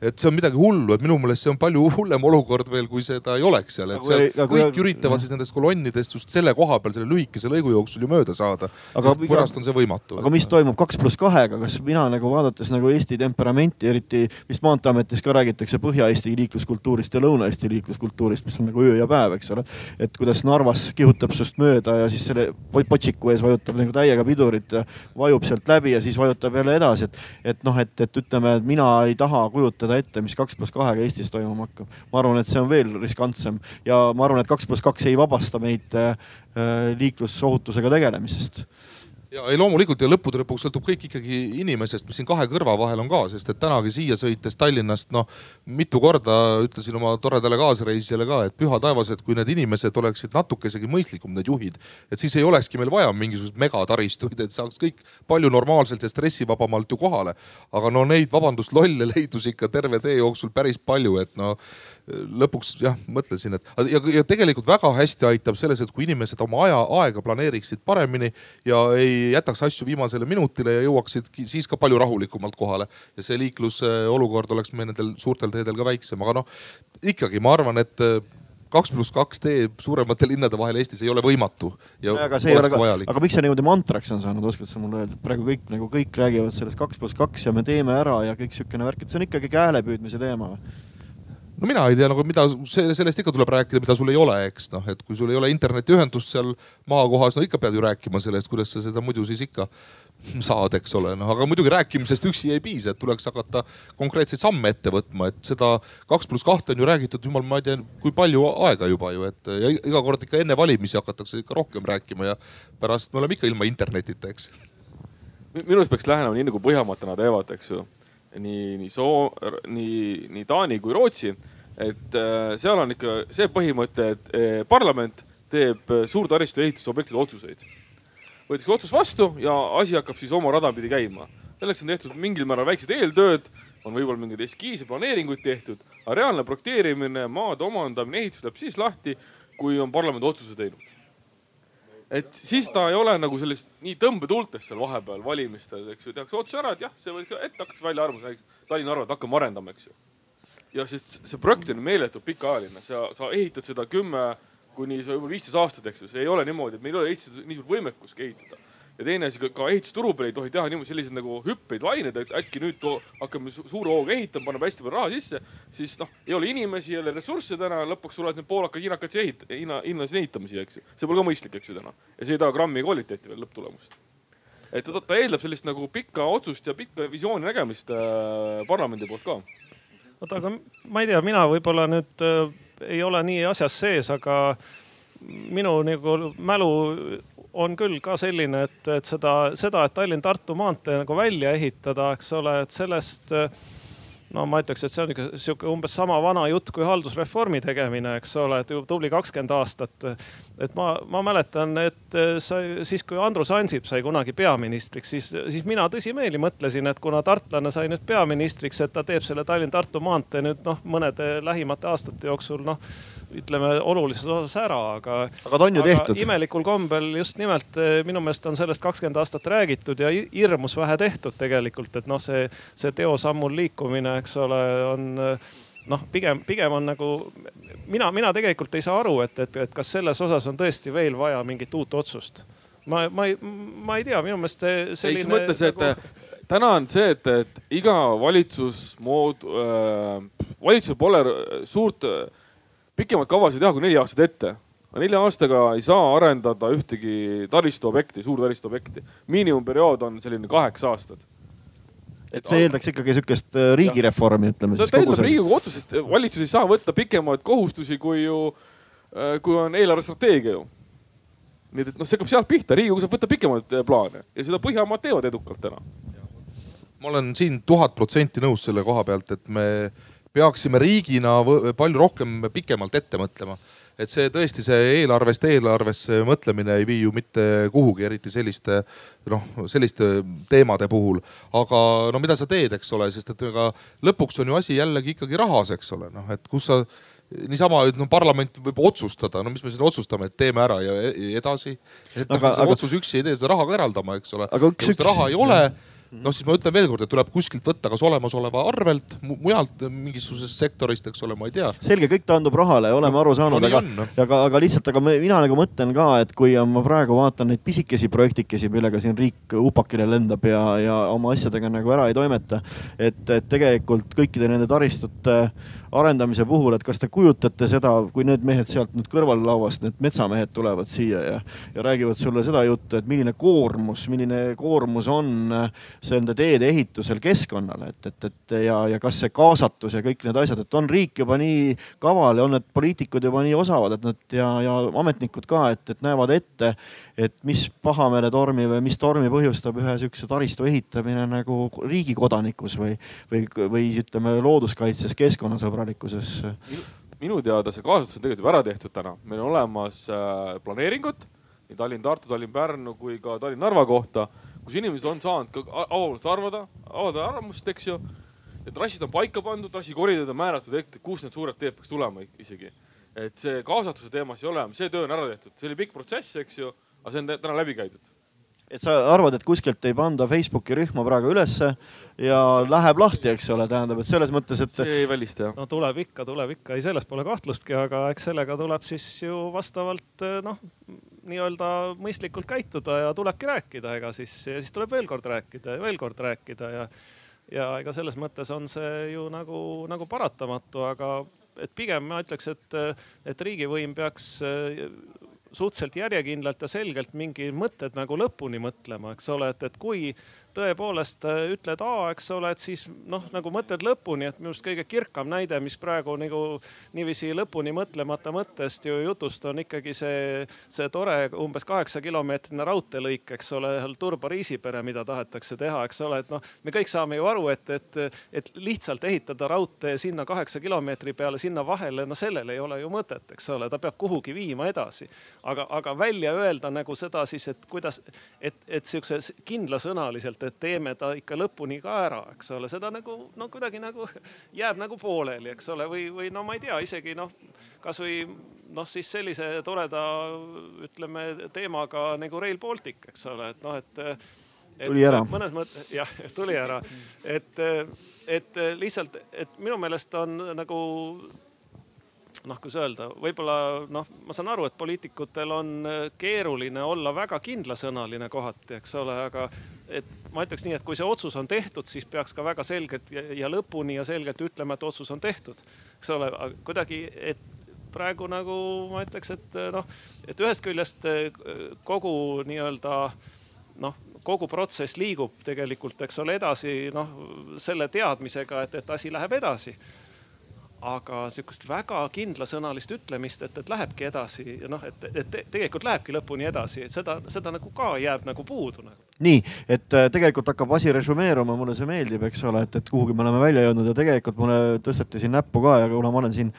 et see on midagi hullu, et minu meelest see on palju hullem olukord veel, kui seda ei oleks seal, et seal aga, kõik aga, üritavad siis nendest kolonnidest just selle koha peal selle lühikese lõigu jooksul ju mööda saada. pärast on see võimatu. aga mis toimub kaks pluss kahega, kas mina nagu vaadates nagu Eesti temperamenti, eriti vist Maanteeametis ka räägitakse Põhja-Eesti liikluskultuurist ja Lõuna-Eesti liikluskultuurist, mis on nagu öö ja päev, eks ole. et kuidas Narvas kihutab sinust mööda ja siis selle potsiku ees vajutab nagu täiega pidurit ja vajub sealt läbi ja siis vajutab jälle edasi, et, et noh, et, et ütleme, et mina ei taha kujutada kujutada ette, mis kaks pluss kahega Eestis toimuma hakkab. ma arvan, et see on veel riskantsem ja ma arvan, et kaks pluss kaks ei vabasta meid äh, liiklusohutusega tegelemisest ja ei loomulikult ja lõppude lõpuks sõltub kõik ikkagi inimesest, mis siin kahe kõrva vahel on ka, sest et tänagi siia sõites Tallinnast noh, mitu korda ütlesin oma toredale kaasreisijale ka, et püha taevas, et kui need inimesed oleksid natukesegi mõistlikum, need juhid, et siis ei olekski meil vaja mingisuguseid megataristuid, et saaks kõik palju normaalselt ja stressivabamalt ju kohale. aga no neid, vabandust, lolle leidus ikka terve tee jooksul päris palju, et no lõpuks jah, mõtlesin, et ja, ja tegelikult väga hästi aitab selles, et kui inimesed oma aja, aega planeeriksid paremini ja ei jätaks asju viimasele minutile ja jõuaksid siis ka palju rahulikumalt kohale. ja see liiklusolukord oleks meil nendel suurtel teedel ka väiksem, aga noh, ikkagi ma arvan, et kaks pluss kaks tee suuremate linnade vahel Eestis ei ole võimatu aga see ei ole ka aga miks see niimoodi mantraks on saanud, oskad sa mulle öelda, et praegu kõik nagu kõik räägivad sellest kaks pluss kaks ja me teeme ära ja kõik siukene värk, et see on ikkagi kääle püüdmise teema või? No mina ei tea nagu, mida see, sellest ikka tuleb rääkida, mida sul ei ole, eks noh, et kui sul ei ole internetiühendust seal maakohas, no ikka pead ju rääkima sellest, kuidas sa seda muidu siis ikka saad, eks ole, noh aga muidugi rääkimisest üksi ei piisa, et tuleks hakata konkreetseid samme ette võtma, et seda kaks pluss kahte on ju räägitud, jumal, ma ei tea, kui palju aega juba ju, et ja iga kord ikka enne valimisi hakatakse ikka rohkem rääkima ja pärast me oleme ikka ilma internetita, eks. minu arust peaks lähenema nii nagu Põhjamaad täna teevad, eks ju nii, nii Soo-, nii, nii Taani kui Rootsi. Et äh, seal on ikka see põhimõte, et äh, parlament teeb äh, suurtaristu ehitusobjektide otsuseid. võetakse otsus vastu ja asi hakkab siis oma rada pidi käima. selleks on tehtud mingil määral väiksed eeltööd, on võib-olla mingeid eskiise, planeeringuid tehtud, aga reaalne projekteerimine, maade omandamine, ehitus läheb siis lahti, kui on parlament otsuse teinud et siis ta ei ole nagu sellist nii tõmbetuultes seal vahepeal valimistel, eks ju, tehakse otsus ära, et jah, see võiks ette hakkas välja arvama, näiteks Tallinna-Narvat hakkame arendama, eks ju. Ja siis see projekt on meeletult pikaajaline, sa, sa ehitad seda kümme kuni võib-olla viisteist aastat, eks ju, see ei ole niimoodi, et meil ei ole Eestis nii suurt võimekust ehitada ja teine asi, ka ehitusturu peal ei tohi teha niimoodi selliseid nagu hüppeid, lained, et äkki nüüd hakkame suure hooga ehitama, paneme hästi palju raha sisse, siis noh, ei ole inimesi, ei ole ressursse täna, lõpuks tulevad need poolakad, hiinakad siia ehita-, hiina, hiinlasi ehitama siia, eks ju. see pole ka mõistlik, eks ju täna ja see ei taha grammi kvaliteeti veel lõpptulemust. et ta, ta eeldab sellist nagu pikka otsust ja pikka visiooni nägemist äh, parlamendi poolt ka. Oota, aga ma ei tea, mina võib-olla nüüd äh, ei ole nii asjas sees, aga minu nagu mälu on küll ka selline, et, et seda, seda, et Tallinn-Tartu maantee nagu välja ehitada, eks ole, et sellest no ma ütleks, et see on ikka sihuke umbes sama vana jutt kui haldusreformi tegemine, eks ole, et tubli kakskümmend aastat. et ma, ma mäletan, et sai siis, kui Andrus Ansip sai kunagi peaministriks, siis, siis mina tõsimeeli mõtlesin, et kuna tartlane sai nüüd peaministriks, et ta teeb selle Tallinn-Tartu maantee nüüd noh, mõnede lähimate aastate jooksul noh ütleme olulises osas ära, aga. aga ta on ju tehtud. imelikul kombel just nimelt eh, minu meelest on sellest kakskümmend aastat räägitud ja hirmus vähe tehtud tegelikult, et noh, see, see teosammul liikumine, eks ole, on eh, noh, pigem, pigem on nagu mina, mina tegelikult ei saa aru, et, et, et kas selles osas on tõesti veel vaja mingit uut otsust. ma, ma ei, ma ei tea, minu meelest see selline. ei, mõttes, et nagu... täna on see, et, et iga valitsus mood- äh,, valitsusel pole suurt äh, pikemaid kavasid teha kui neli aastat ette. nelja aastaga ei saa arendada ühtegi taristuobjekti, suurtaristuobjekti. miinimumperiood on selline kaheksa aastat et see eeldaks ikkagi sihukest äh, riigireformi, ütleme siis. ta eeldab riigikogu otsusest, valitsus ei saa võtta pikemaid kohustusi, kui ju, äh, kui on eelarvestrateegia ju. nii et, et noh, see hakkab sealt pihta, riigikogu saab võtta pikemaid äh, plaane ja seda Põhjamaad teevad edukalt täna. ma olen siin tuhat protsenti nõus selle koha pealt, et me peaksime riigina palju rohkem pikemalt ette mõtlema. et see tõesti, see eelarvest eelarvesse mõtlemine ei vii ju mitte kuhugi, eriti selliste noh, selliste teemade puhul. aga no mida sa teed, eks ole, sest et ega lõpuks on ju asi jällegi ikkagi rahas, eks ole, noh et kus sa niisama, et no parlament võib otsustada, no mis me siin otsustame, et teeme ära ja edasi. et noh, see aga... otsus üksi ei tee, seda raha ka eraldama, eks ole. aga üks, üks. raha ei ole Mhm. Noh, siis ma ütlen veelkord, et tuleb kuskilt võtta, kas olemasoleva arvelt, mujalt mingisugusest sektorist, eks ole, ma ei tea. selge, kõik taandub rahale, oleme no, aru saanud no,, aga, no. aga, aga lihtsalt, aga me, mina nagu mõtlen ka, et kui ma praegu vaatan neid pisikesi projektikesi, millega siin riik upakile lendab ja, ja oma asjadega nagu ära ei toimeta. et, et tegelikult kõikide nende taristute arendamise puhul, et kas te kujutate seda, kui need mehed sealt nüüd kõrvallauast, need metsamehed tulevad siia ja, ja räägivad sulle seda juttu, et milline koormus, milline koormus on see nende teede ehitusel keskkonnale, et, et, et ja, ja kas see kaasatus ja kõik need asjad, et on riik juba nii kaval ja on need poliitikud juba nii osavad, et nad ja, ja ametnikud ka, et, et näevad ette, et mis pahameeletormi või mis tormi põhjustab ühe sihukese taristu ehitamine nagu riigi kodanikus või, või, või ütleme looduskaitses, keskkonnasõbralikkuses. minu teada see kaasatus on tegelikult juba ära tehtud täna, meil on olemas äh, planeeringud nii Tallinn-Tartu, Tallinn-Pärnu kui ka Tallinn-Narva kohta, kus inimesed on saanud ka avalikult arvada, avaldada arvamust, eks ju. ja trassid on paika pandud, trassikoridorid on määratud, kus need suured teed peaks tulema isegi. et see kaasatuse teemas ei ole, see töö on ära tehtud, see oli pikk protsess, eks ju aga see on täna läbi käidud et sa arvad, et kuskilt ei panda Facebooki rühma praegu ülesse ja läheb lahti, eks ole, tähendab, et selles mõttes, et. see ei välista jah. no tuleb ikka, tuleb ikka, ei selles pole kahtlustki, aga eks sellega tuleb siis ju vastavalt noh, nii-öelda mõistlikult käituda ja tulebki rääkida, ega siis, ja siis tuleb veel kord rääkida ja veel kord rääkida ja ja ega selles mõttes on see ju nagu, nagu paratamatu, aga et pigem ma ütleks, et, et riigivõim peaks suhteliselt järjekindlalt ja selgelt mingi mõtted nagu lõpuni mõtlema, eks ole, et, et kui tõepoolest äh, ütled A, eks ole, et siis noh, nagu mõtled lõpuni, et minu arust kõige kirkam näide, mis praegu nagu niiviisi lõpuni mõtlemata mõttest ju jutust on ikkagi see, see tore umbes kaheksa kilomeetrine raudteelõik, eks ole, seal Turba-Riisipere, mida tahetakse teha, eks ole, et noh, me kõik saame ju aru, et, et, et lihtsalt ehitada raudtee sinna kaheksa kilomeetri peale, sinna vahele, no sellel ei ole ju mõtet, eks ole, ta peab kuhugi viima edasi. Aga, aga välja öelda nagu seda siis, et kuidas, et, et sihukese kindlasõnaliselt et, teeme ta ikka lõpuni ka ära, eks ole, seda nagu no kuidagi nagu jääb nagu pooleli, eks ole, või, või no ma ei tea, isegi noh, kasvõi noh, siis sellise toreda, ütleme teemaga nagu Rail Baltic, eks ole, et noh, et et tuli ära. mõnes mõttes jah, tuli ära, et, et lihtsalt, et minu meelest on nagu noh, kuidas öelda, võib-olla noh, ma saan aru, et poliitikutel on äh, keeruline olla väga kindlasõnaline kohati, eks ole, aga et ma ütleks nii, et kui see otsus on tehtud, siis peaks ka väga selgelt ja, ja lõpuni ja selgelt ütlema, et otsus on tehtud, eks ole, kuidagi, et praegu nagu ma ütleks, et äh, noh, et ühest küljest äh, kogu nii-öelda noh, kogu protsess liigub tegelikult, eks ole, edasi noh, selle teadmisega, et, et asi läheb edasi aga sihukest väga kindlasõnalist ütlemist, et, et lähebki edasi ja noh, et, et tegelikult lähebki lõpuni edasi, et seda, seda nagu ka jääb nagu puudu nagu. nii, et äh, tegelikult hakkab asi resümeeruma, mulle see meeldib, eks ole, et, et kuhugi me oleme välja jõudnud ja tegelikult mulle tõsteti siin näppu ka ja kuna ma olen siin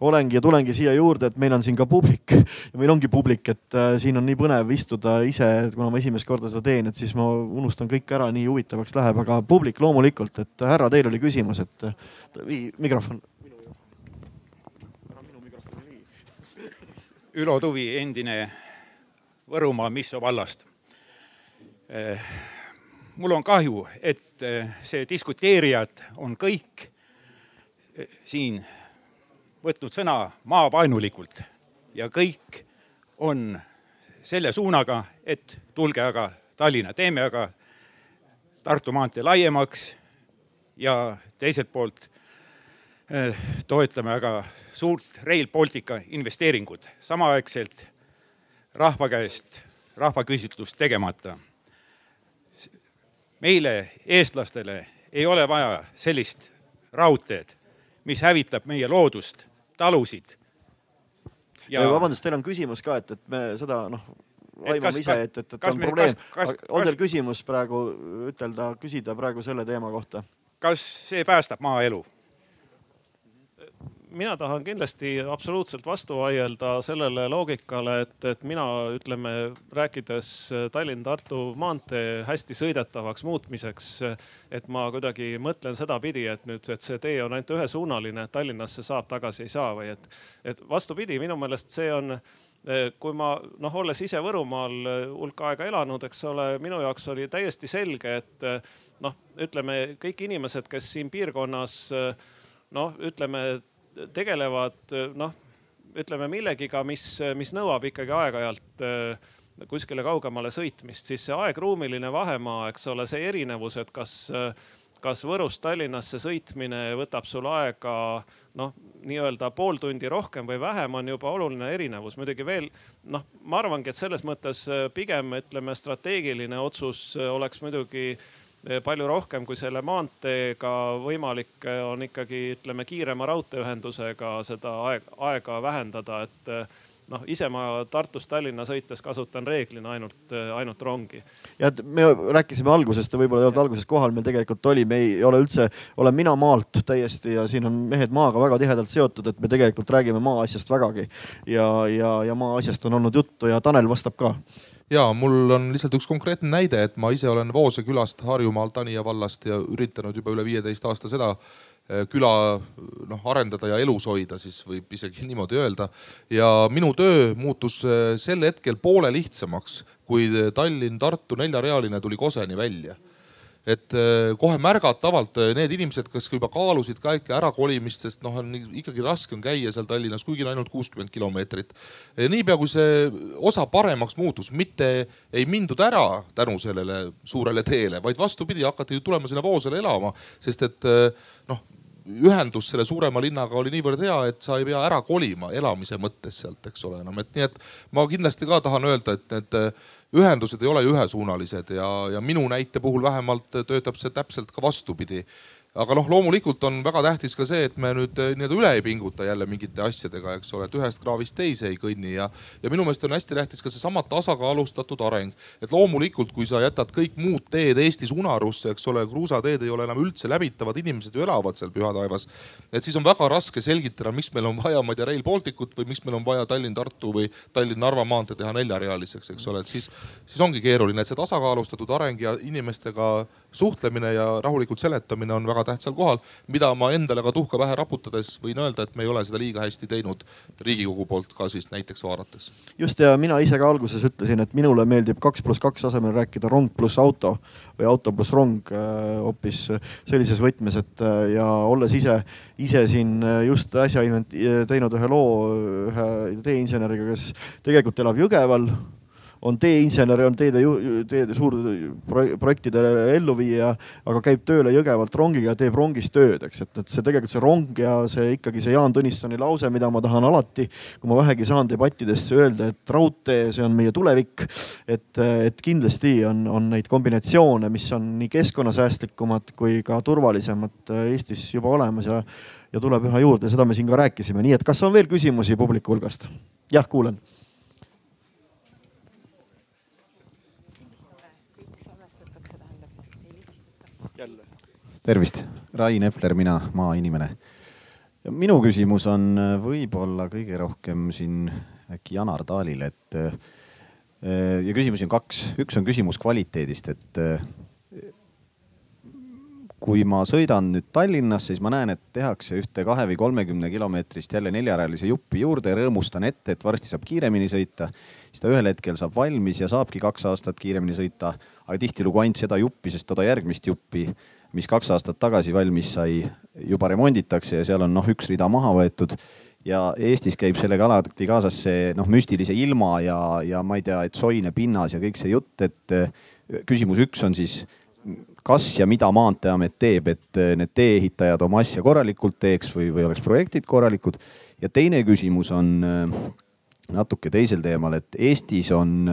olengi ja tulengi siia juurde, et meil on siin ka publik ja meil ongi publik, et äh, siin on nii põnev istuda ise, kuna ma esimest korda seda teen, et siis ma unustan kõik ära, nii huvitavaks läheb, aga publik loomulikult, et härra, teil oli küsimus, et äh, mikrofon Ülo Tuvi, endine Võrumaa Misso vallast. Eh, mul on kahju, et eh, see diskuteerijad on kõik eh, siin võtnud sõna maavaenulikult ja kõik on selle suunaga, et tulge aga Tallinna, teeme aga Tartu maantee laiemaks ja teiselt poolt toetame aga suurt Rail Baltica investeeringut, samaaegselt rahva käest rahvaküsitlust tegemata. meile, eestlastele, ei ole vaja sellist raudteed, mis hävitab meie loodust, talusid. ja vabandust, teil on küsimus ka, et, et me seda noh, aimame ise, et, et, et on me, probleem. on teil küsimus praegu ütelda, küsida praegu selle teema kohta? kas see päästab maaelu? Mina tahan kindlasti absoluutselt vastu vaielda sellele loogikale, et, et mina ütleme, rääkides Tallinn-Tartu maantee hästi sõidetavaks muutmiseks, et ma kuidagi mõtlen sedapidi, et nüüd, et see tee on ainult ühesuunaline, Tallinnasse saab, tagasi ei saa või et, et vastupidi, minu meelest see on kui ma noh, olles ise Võrumaal hulk aega elanud, eks ole, minu jaoks oli täiesti selge, et noh, ütleme kõik inimesed, kes siin piirkonnas noh, ütleme tegelevad noh, ütleme millegiga, mis, mis nõuab ikkagi aeg-ajalt äh, kuskile kaugemale sõitmist, siis see aegruumiline vahemaa, eks ole, see erinevus, et kas, kas Võrust Tallinnasse sõitmine võtab sul aega noh, nii-öelda pool tundi rohkem või vähem, on juba oluline erinevus. muidugi veel noh, ma arvangi, et selles mõttes pigem ütleme, strateegiline otsus oleks muidugi Eh, palju rohkem kui selle maanteega võimalik eh, on ikkagi ütleme kiirema raudteeühendusega seda aeg, aega vähendada, et eh, noh, ise ma Tartust Tallinna sõites kasutan reeglina ainult, ainult rongi. ja me rääkisime algusest, te võib-olla ei olnud alguses kohal, meil tegelikult oli, me ei ole üldse, olen mina maalt täiesti ja siin on mehed maaga väga tihedalt seotud, et me tegelikult räägime maaasjast vägagi. ja, ja, ja maaasjast on olnud juttu ja Tanel vastab ka ja mul on lihtsalt üks konkreetne näide, et ma ise olen Voose külast Harjumaalt, Anija vallast ja üritanud juba üle viieteist aasta seda eh, küla noh arendada ja elus hoida, siis võib isegi niimoodi öelda. ja minu töö muutus eh, sel hetkel poole lihtsamaks, kui Tallinn-Tartu neljarealine tuli Koseni välja et kohe märgatavalt need inimesed, kes juba kaalusid ka ikka ärakolimist, sest noh, on ikkagi raske on käia seal Tallinnas, kuigi on ainult kuuskümmend kilomeetrit. niipea kui see osa paremaks muutus, mitte ei mindud ära tänu sellele suurele teele, vaid vastupidi, hakati ju tulema sinna Voosele elama, sest et noh ühendus selle suurema linnaga oli niivõrd hea, et sa ei pea ära kolima elamise mõttes sealt, eks ole enam, et nii et ma kindlasti ka tahan öelda, et need ühendused ei ole ühesuunalised ja, ja minu näite puhul vähemalt töötab see täpselt ka vastupidi aga noh, loomulikult on väga tähtis ka see, et me nüüd eh, nii-öelda üle ei pinguta jälle mingite asjadega, eks ole, et ühest kraavist teise ei kõnni ja, ja minu meelest on hästi tähtis ka seesama tasakaalustatud areng. et loomulikult, kui sa jätad kõik muud teed Eestis unarusse, eks ole, kruusateed ei ole enam üldse läbitavad, inimesed ju elavad seal pühataevas. et siis on väga raske selgitada, miks meil on vaja, ma ei tea, Rail Baltic ut või miks meil on vaja Tallinn-Tartu või Tallinn-Narva maantee teha neljarealiseks, eks ole, et siis, siis ongi keeruline, et see tasakaalustatud areng ja inimestega suhtlemine ja rahulikult seletamine on väga tähtsal kohal, mida ma endale ka tuhka pähe raputades võin öelda, et me ei ole seda liiga hästi teinud Riigikogu poolt ka siis näiteks vaadates. just ja mina ise ka alguses ütlesin, et minule meeldib kaks pluss kaks asemel rääkida rong pluss auto või auto pluss rong äh, hoopis sellises võtmes, et äh, ja olles ise, ise siin äh, just äsja teinud ühe loo ühe teeinseneriga, kes tegelikult elab Jõgeval on teeinsener, on teede, teede suurprojektide elluviija, aga käib tööle Jõgevalt rongiga ja teeb rongis tööd, eks, et, et see tegelikult see rong ja see ikkagi see Jaan Tõnissoni lause, mida ma tahan alati, kui ma vähegi saan debattidesse öelda, et raudtee, see on meie tulevik. et, et kindlasti on, on neid kombinatsioone, mis on nii keskkonnasäästlikumad kui ka turvalisemad Eestis juba olemas ja, ja tuleb üha juurde, seda me siin ka rääkisime, nii et kas on veel küsimusi publiku hulgast? jah, kuulan tervist, Rain Epler, mina, maainimene. minu küsimus on äh, võib-olla kõige rohkem siin äkki Janar Taalile, et äh, ja küsimusi on kaks, üks on küsimus kvaliteedist, et äh, kui ma sõidan nüüd Tallinnas, siis ma näen, et tehakse ühte kahe või kolmekümne kilomeetrist jälle neljarealise juppi juurde, rõõmustan ette, et varsti saab kiiremini sõita. siis ta ühel hetkel saab valmis ja saabki kaks aastat kiiremini sõita, aga tihtilugu ainult seda juppi, sest toda järgmist juppi mis kaks aastat tagasi valmis sai, juba remonditakse ja seal on noh, üks rida maha võetud. ja Eestis käib sellega alati kaasas see noh, müstilise ilma ja, ja ma ei tea, et soine pinnas ja kõik see jutt, et eh, küsimus üks on siis, kas ja mida Maanteeamet teeb, et eh, need tee-ehitajad oma asja korralikult teeks või, või oleks projektid korralikud. ja teine küsimus on eh, natuke teisel teemal, et Eestis on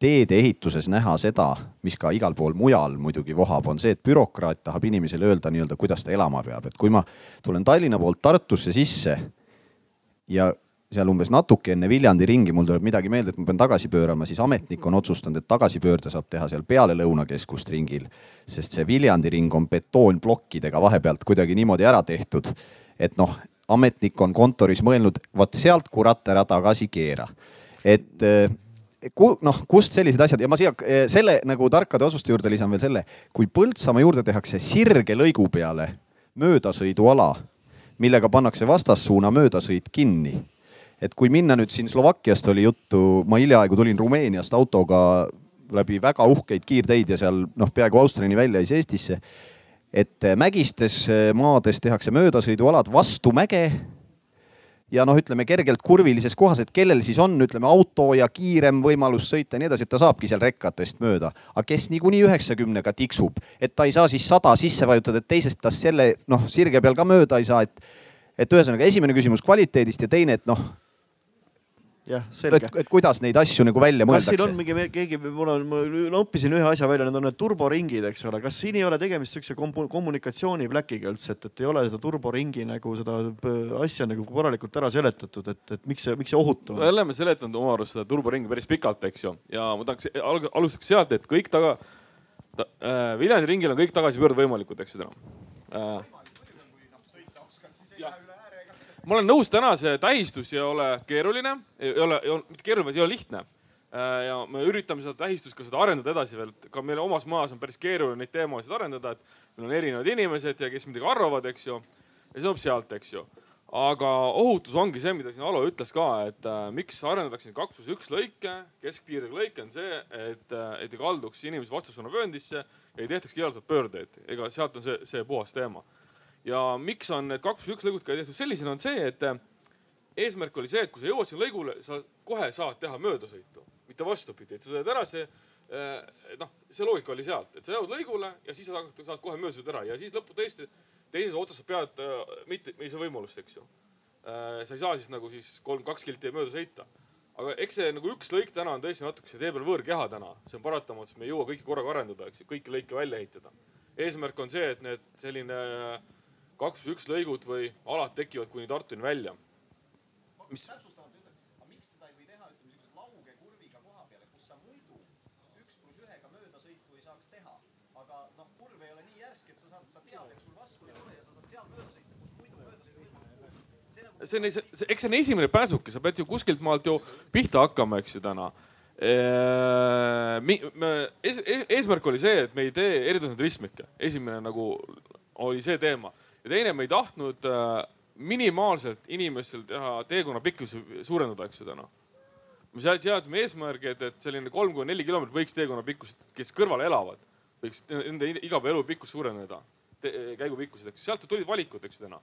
teedeehituses näha seda, mis ka igal pool mujal muidugi vohab, on see, et bürokraat tahab inimesele öelda nii-öelda, kuidas ta elama peab, et kui ma tulen Tallinna poolt Tartusse sisse ja seal umbes natuke enne Viljandi ringi mul tuleb midagi meelde, et ma pean tagasi pöörama, siis ametnik on otsustanud, et tagasipöörde saab teha seal peale Lõunakeskust ringil. sest see Viljandi ring on betoonplokkidega vahepealt kuidagi niimoodi ära tehtud, et noh, ametnik on kontoris mõelnud, vot sealt kurat ära tagasi keera. et ku, noh, kust sellised asjad ja ma siia eh, selle nagu tarkade otsuste juurde lisan veel selle, kui Põltsamaa juurde tehakse sirge lõigu peale möödasõiduala, millega pannakse vastassuuna möödasõit kinni. et kui minna nüüd siin Slovakkiast oli juttu, ma hiljaaegu tulin Rumeeniast autoga läbi väga uhkeid kiirteid ja seal noh, peaaegu Austriani välja siis Eestisse. et mägistes maades tehakse möödasõidualad vastu mäge ja noh, ütleme kergelt kurvilises kohas, et kellel siis on, ütleme auto ja kiirem võimalus sõita ja nii edasi, et ta saabki seal rekkatest mööda. aga kes niikuinii üheksakümnega tiksub, et ta ei saa siis sada sisse vajutada, et teisest tast selle noh, sirge peal ka mööda ei saa, et et ühesõnaga esimene küsimus kvaliteedist ja teine, et noh, jah, selge. et kuidas neid asju nagu välja mõeldakse. kas siin on mingi, keegi, mul on, ma noppisin ühe asja välja, need on need turboringid, eks ole, kas siin ei ole tegemist siukse kommunikatsioonipläkiga üldse, et, et ei ole seda turboringi nagu seda asja nagu korralikult ära seletatud, et, et miks see, miks see ohutu on? me oleme seletanud oma arust seda turboringi päris pikalt, eks ju, ja ma tahaks alg-, alustaks sealt, et kõik taga äh,, Viljandi ringil on kõik tagasipöördevõimalikud, eks ju täna äh, ma olen nõus, täna see tähistus ei ole keeruline, ei ole, ei ole mitte keeruline, vaid ei ole lihtne. Äh, ja me üritame seda tähistust ka seda arendada edasi veel, ka meil omas majas on päris keeruline neid teemasid arendada, et meil on erinevad inimesed ja kes midagi arvavad, eks ju. ja see tuleb sealt, eks ju. aga ohutus ongi see, mida siin Alo ütles ka, et äh, miks arendatakse kaks pluss üks lõike, keskpiirdega lõike on see, et, äh, et ei kalduks inimesed vastassuunavööndisse ja ei tehtaks keelatud pöördeid. ega sealt on see, see puhas teema ja miks on need kaks pluss üks lõigud ka tehtud sellisena, on see, et eh, eesmärk oli see, et kui sa jõuad sinna lõigule, sa kohe saad teha möödasõitu, mitte vastupidi, et sa sõidad ära, see eh, noh, see loogika oli sealt, et sa jõuad lõigule ja siis sa saad kohe möödasõidu ära ja siis lõppu tõesti teises otsas sa pead äh, mitte, ei saa võimalust, eks ju äh,. sa ei saa siis nagu siis kolm, kaks kilti mööda sõita. aga eks see nagu üks lõik täna on tõesti natuke see tee peal võõrkeha täna, see on paratamatus, me ei jõua kõiki korraga arendada, eks ju, kõiki lõike välja ehitada. eesmärk on see, et need selline kaks pluss üks lõigud või alad tekivad kuni Tartuni välja. mis see on, eks see on esimene pääsuke, sa pead ju kuskilt maalt ju pihta hakkama, eks ju täna. eesmärk oli see, et me ei tee eritasandil ristmikke, esimene nagu oli see teema ja teine, me ei tahtnud äh, minimaalselt inimestel teha teekonna pikkusi suurendada, eks ju täna. me seadsime eesmärgi, et, et selline kolm kuni neli kilomeetrit võiks teekonna pikkust, kes kõrval elavad, võiks nende igapäevaelu pikkust suurendada, käigu pikkused, eks sealt tulid valikud, eks ju täna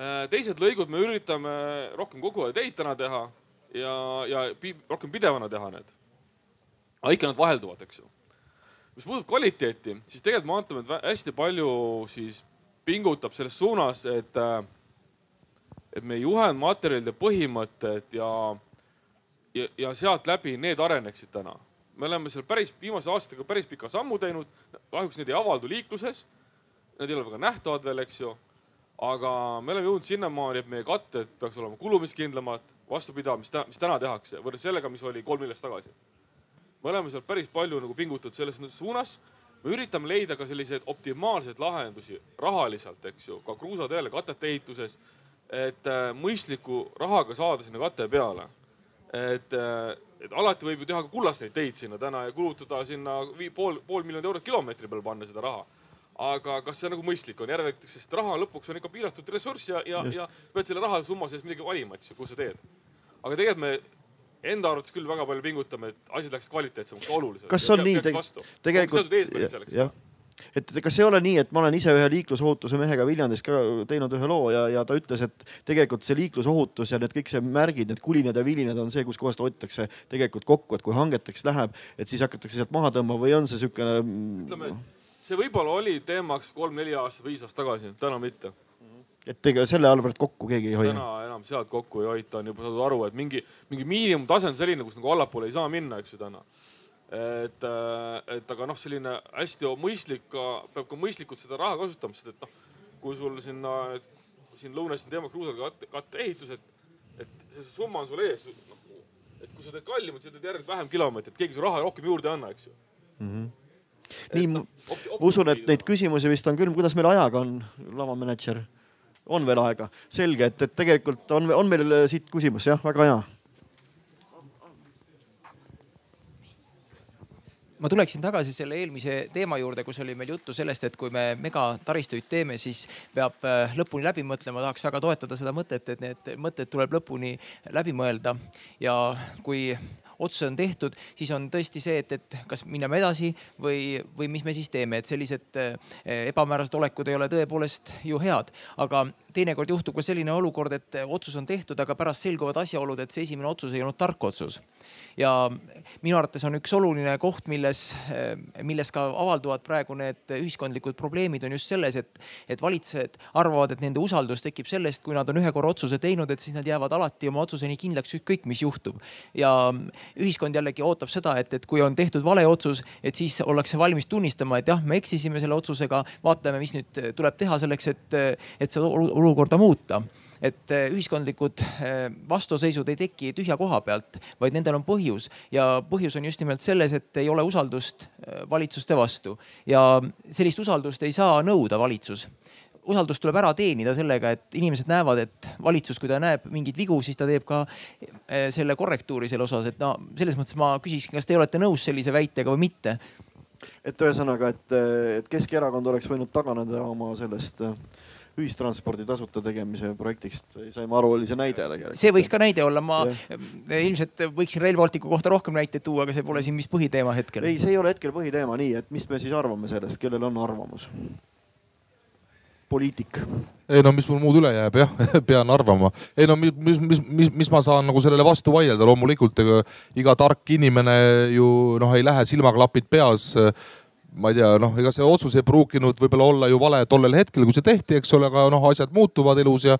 Äh, teised lõigud me üritame rohkem kogu aeg teid täna teha ja, ja rohkem pidevana teha need. aga ikka nad vahelduvad, eks ju. mis puudutab kvaliteeti, siis tegelikult Maanteeamet hästi palju siis pingutab selles suunas, et, äh, et meie juhendmaterjalide põhimõtted ja, ja, ja sealt läbi need areneksid täna. me oleme seal päris viimase aastaga päris pika sammu teinud, kahjuks need ei avaldu liikluses. Need ei ole väga nähtavad veel, eks ju aga me oleme jõudnud sinnamaani, et meie katted peaks olema kulumiskindlamad, vastupidavad, mis, mis täna tehakse võrreldes sellega, mis oli kolm miljonit tagasi. me oleme seal päris palju nagu pingutatud selles suunas. Me üritame leida ka selliseid optimaalseid lahendusi rahaliselt, eks ju, ka kruusateele katete ehituses, et äh, mõistliku rahaga saada sinna kate peale. et, äh, et alati võib ju teha ka kullaseid teid sinna täna ja kulutada sinna pool, pool miljonit eurot kilomeetri peale panna seda raha aga kas see nagu mõistlik on, järelikult, sest raha lõpuks on ikka piiratud ressurss ja, ja, ja pead selle rahasumma sees midagi valima, eks ju, kus sa teed. aga tegelikult me enda arvates küll väga palju pingutame, et asjad läheks kvaliteetsemaks, oluliselt. kas on nii te tegelikult, jah, et kas ei ole nii, et ma olen ise ühe liiklusohutuse mehega Viljandist ka teinud ühe loo ja, ja ta ütles, et tegelikult see liiklusohutus ja need kõik see märgid, need kulinad ja vilinad on see, kuskohast hoitakse tegelikult kokku, et kui hangeteks läheb, et siis hakatakse sealt maha tõmbama või on see siukene. ütleme see võib-olla oli teemaks kolm-neli aastat, viis aastat tagasi, täna mitte. Et ega selle arvelt kokku keegi ei hoia? täna enam sealt kokku ei hoita, on juba saadud aru, et mingi, mingi miinimumtase on selline, kus nagu allapoole ei saa minna, eks ju täna. et, äh, et aga noh, selline hästi mõistlik, peab ka mõistlikult seda raha kasutama, sest et noh, kui sul sinna, siin lõunas on teema kruusaga katte, katteehitus, et, et see summa on sul ees no,. et kui sa teed kallimalt, siis teed järelikult vähem kilomeetrit, keegi su raha rohkem juurde ei anna, eks ju mm. -hmm nii, ma usun, et neid küsimusi vist on küll, kuidas meil ajaga on, lavamänedžer? On veel aega, selge, et, et tegelikult on, on meil siit küsimus, jah, väga hea. Ma tuleksin tagasi selle eelmise teema juurde, kus oli meil juttu sellest, et kui me megataristuid teeme, siis peab äh, lõpuni läbi mõtlema. tahaks väga toetada seda mõtet, et need mõtted tuleb lõpuni läbi mõelda. Ja kui otsus on tehtud, siis on tõesti see, et, et kas mineme edasi või, või mis me siis teeme, et sellised eh, ebamäärased olekud ei ole tõepoolest ju head. aga teinekord juhtub ka selline olukord, et otsus on tehtud, aga pärast selguvad asjaolud, et see esimene otsus ei olnud tark otsus ja minu arvates on üks oluline koht, milles, milles ka avalduvad praegu need ühiskondlikud probleemid, on just selles, et, et valitsejad arvavad, et nende usaldus tekib sellest, kui nad on ühe korra otsuse teinud, et siis nad jäävad alati oma otsuseni kindlaks, ükskõik mis juhtub. ja ühiskond jällegi ootab seda, et, et kui on tehtud vale otsus, et siis ollakse valmis tunnistama, et jah, me eksisime selle otsusega, vaatame, mis nüüd tuleb teha selleks, et, et seda olukorda muuta et eh, ühiskondlikud eh, vastuseisud ei teki tühja koha pealt, vaid nendel on põhjus. Ja põhjus on just nimelt selles, et ei ole usaldust eh, valitsuste vastu. Ja sellist usaldust ei saa nõuda valitsus. Usaldust tuleb ära teenida sellega, et inimesed näevad, et valitsus, kui ta näeb mingeid vigu, siis ta teeb ka selle korrektuuri selle osas, et no selles mõttes ma küsiksin, kas te olete nõus sellise väitega või mitte? et ühesõnaga, et, et Keskerakond oleks võinud taganeda oma sellest äh, ühistranspordi tasuta tegemise projektist, saime aru, oli see näide tegelikult. see võiks ka näide olla, ma ja. ilmselt võiksin Rail Balticu kohta rohkem näiteid tuua, aga see pole siin vist põhiteema hetkel. ei, see ei ole hetkel põhiteema, nii et mis me siis arvame sellest, kellel on arvamus? poliitik. ei no mis mul muud üle jääb jah pean arvama. ei no mis, mis, mis, mis, mis ma saan nagu sellele vastu vaielda, loomulikult ega iga tark inimene ju noh, ei lähe silmaklapid peas ma ei tea, noh, ega see otsus ei pruukinud võib-olla olla ju vale tollel hetkel, kui see tehti, eks ole, aga noh, asjad muutuvad elus ja,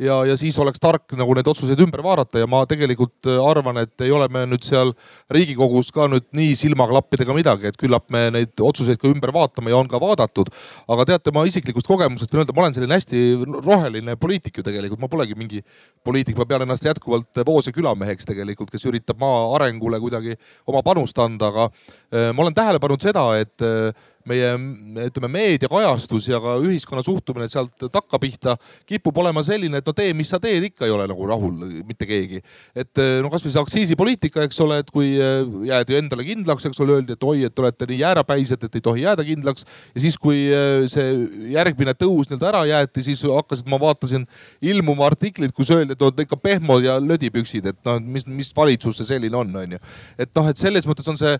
ja, ja siis oleks tark nagu neid otsuseid ümber vaadata ja ma tegelikult äh, arvan, et ei ole me nüüd seal Riigikogus ka nüüd nii silmaklappidega midagi, et küllap me neid otsuseid ka ümber vaatame ja on ka vaadatud. aga teate, ma isiklikust kogemusest võin öelda, ma olen selline hästi roheline poliitik ju tegelikult, ma polegi mingi poliitik, ma pean ennast jätkuvalt Voose külameheks tegelikult, kes üritab maa arengule kuidagi oma panust anda, aga äh, ma olen tähele pannud seda, et uh, meie ütleme meediakajastus ja ka ühiskonna suhtumine sealt takkapihta kipub olema selline, et no tee, mis sa teed, ikka ei ole nagu rahul mitte keegi. et no kasvõi see aktsiisipoliitika, eks ole, et kui äh, jäädi endale kindlaks, eks ole, öeldi, et oi, et olete nii jäärapäised, et ei tohi jääda kindlaks. ja siis, kui äh, see järgmine tõus nii-öelda ära jäeti, siis hakkasid, ma vaatasin ilmuma artikleid, kus öeldi, et on ikka pehmod ja lödipüksid, et noh, mis, mis valitsus see selline on, onju. et noh, et selles mõttes on see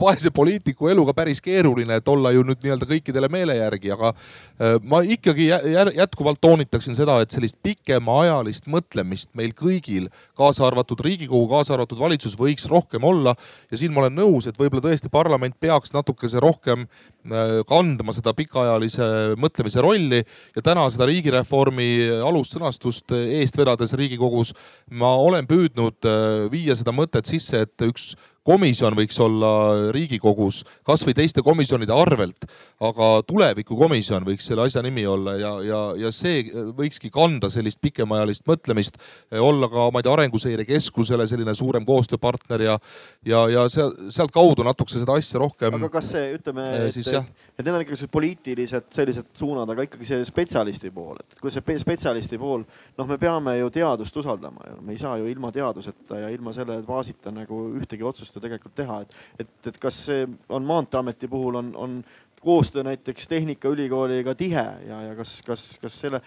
vaese poliitiku elu ka päris keeruline, et et olla ju nüüd nii-öelda kõikidele meele järgi, aga äh, ma ikkagi jätkuvalt toonitaksin seda, et sellist pikemaajalist mõtlemist meil kõigil, kaasa arvatud Riigikogu, kaasa arvatud valitsus, võiks rohkem olla. ja siin ma olen nõus, et võib-olla tõesti parlament peaks natukese rohkem äh, kandma seda pikaajalise mõtlemise rolli ja täna seda riigireformi alussõnastust eest vedades Riigikogus ma olen püüdnud äh, viia seda mõtet sisse, et üks komisjon võiks olla Riigikogus kasvõi teiste komisjonide arvelt, aga tulevikukomisjon võiks selle asja nimi olla ja, ja, ja see võikski kanda sellist pikemaajalist mõtlemist, olla ka, ma ei tea, Arenguseire Keskusele selline suurem koostööpartner ja, ja, ja seal, sealtkaudu natukese seda asja rohkem. aga kas see, ütleme, et, et need on ikkagi sellised poliitilised sellised suunad, aga ikkagi see spetsialisti pool, et kui see spetsialisti pool, noh, me peame ju teadust usaldama ju, me ei saa ju ilma teaduseta ja ilma selle baasita nagu ühtegi otsust koostöö tegelikult teha, et, et, et kas see on Maanteeameti puhul on, on koostöö näiteks Tehnikaülikooliga tihe ja, ja kas, kas, kas selle,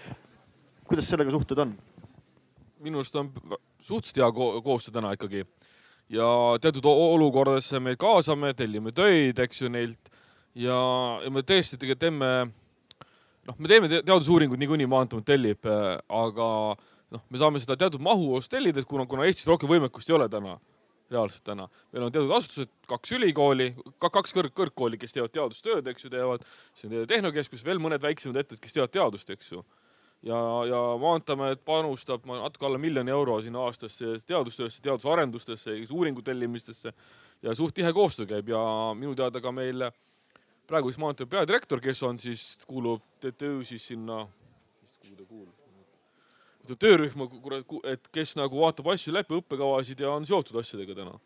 kuidas sellega suhted on? minu arust on suhteliselt hea ko koostöö täna ikkagi. Ja teatud olukordadesse me kaasame, tellime töid, eks ju, neilt. Ja, ja me tõesti tegelikult teeme, noh, me teeme teadusuuringuid niikuinii Maanteeamet tellib, aga noh, me saame seda teatud mahus tellida, kuna, kuna Eestis rohkem võimekust ei ole täna reaalselt täna. meil on teatud asutused, kaks ülikooli, kaks kõrg, kõrgkooli, kes teevad teadustööd, eks ju, teevad. siis on Tehnokeskus, veel mõned väiksemad ettevõtted, kes teevad teadust, eks ju. ja, ja Maanteeamet panustab natuke alla miljoni euro sinna aastasse teadustöösse, teadusarendustesse, uuringu tellimistesse ja suht tihe koostöö käib ja minu teada ka meil praegu siis Maanteeameti peadirektor, kes on siis, kuulub TTÜ siis sinna, kuhu ta kuulub töörühma, et kes nagu vaatab asju läbi, õppekavasid ja on seotud asjadega täna.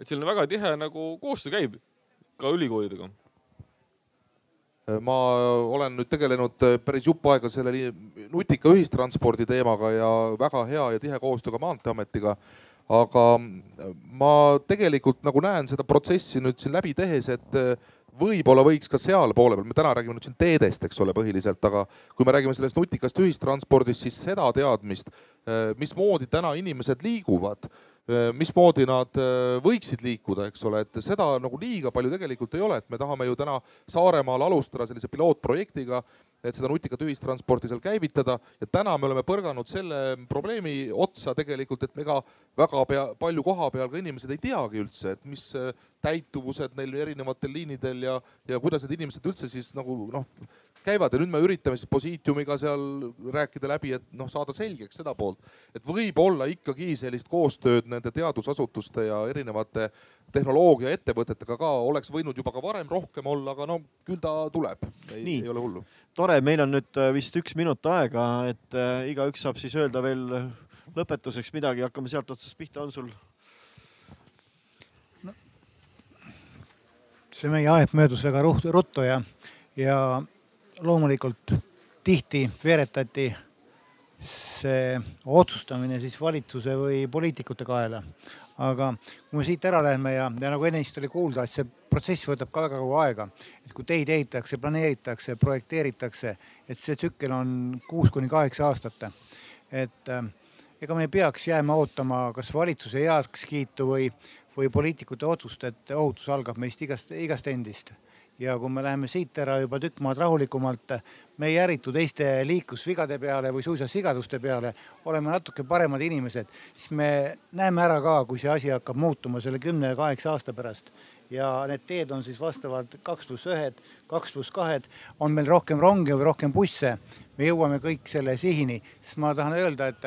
et selline väga tihe nagu koostöö käib ka ülikoolidega. ma olen nüüd tegelenud päris jupp aega selle nutika ühistranspordi teemaga ja väga hea ja tihe koostöö ka Maanteeametiga aga ma tegelikult nagu näen seda protsessi nüüd siin läbi tehes, et võib-olla võiks ka seal poole peal, me täna räägime nüüd siin teedest, eks ole, põhiliselt, aga kui me räägime sellest nutikast ühistranspordist, siis seda teadmist, eh, mismoodi täna inimesed liiguvad, eh, mismoodi nad eh, võiksid liikuda, eks ole, et seda nagu liiga palju tegelikult ei ole, et me tahame ju täna Saaremaal alustada sellise pilootprojektiga et seda nutikat ühistransporti seal käivitada. Ja täna me oleme põrganud selle probleemi otsa tegelikult, et ega väga pea, palju koha peal ka inimesed ei teagi üldse, et mis äh, täituvused neil erinevatel liinidel ja, ja kuidas need inimesed üldse siis nagu noh, käivad ja nüüd me üritame siis Positiumiga seal rääkida läbi, et noh, saada selgeks seda poolt, et võib-olla ikkagi sellist koostööd nende teadusasutuste ja erinevate tehnoloogiaettevõtetega ka oleks võinud juba ka varem rohkem olla, aga no küll ta tuleb, ei ole hullu. tore, meil on nüüd äh, vist üks minut aega, et äh, igaüks saab siis öelda veel lõpetuseks midagi, hakkame sealt otsast pihta, on sul? See meie aeg möödus väga ruttu ja, ja loomulikult tihti veeretati see otsustamine siis valitsuse või poliitikute kaela. aga kui me siit ära läheme ja, ja nagu ennist oli kuulda, et see protsess võtab ka väga kaua aega, et kui teid ehitatakse, planeeritakse, projekteeritakse, et see tsükkel on kuus kuni kaheksa aastat. et äh, ega me ei peaks jääma ootama kas valitsuse heakskiitu või, või poliitikute otsust, et ohutus algab meist igast, igast endist ja kui me läheme siit ära juba tükk maad rahulikumalt, me ei ärritu teiste liiklusvigade peale või suisa sigaduste peale, oleme natuke paremad inimesed, siis me näeme ära ka, kui see asi hakkab muutuma selle kümne ja kaheksa aasta pärast ja need teed on siis vastavalt kaks pluss ühed, kaks pluss kahed, on meil rohkem ronge või rohkem busse. me jõuame kõik selle sihini, sest ma tahan öelda, et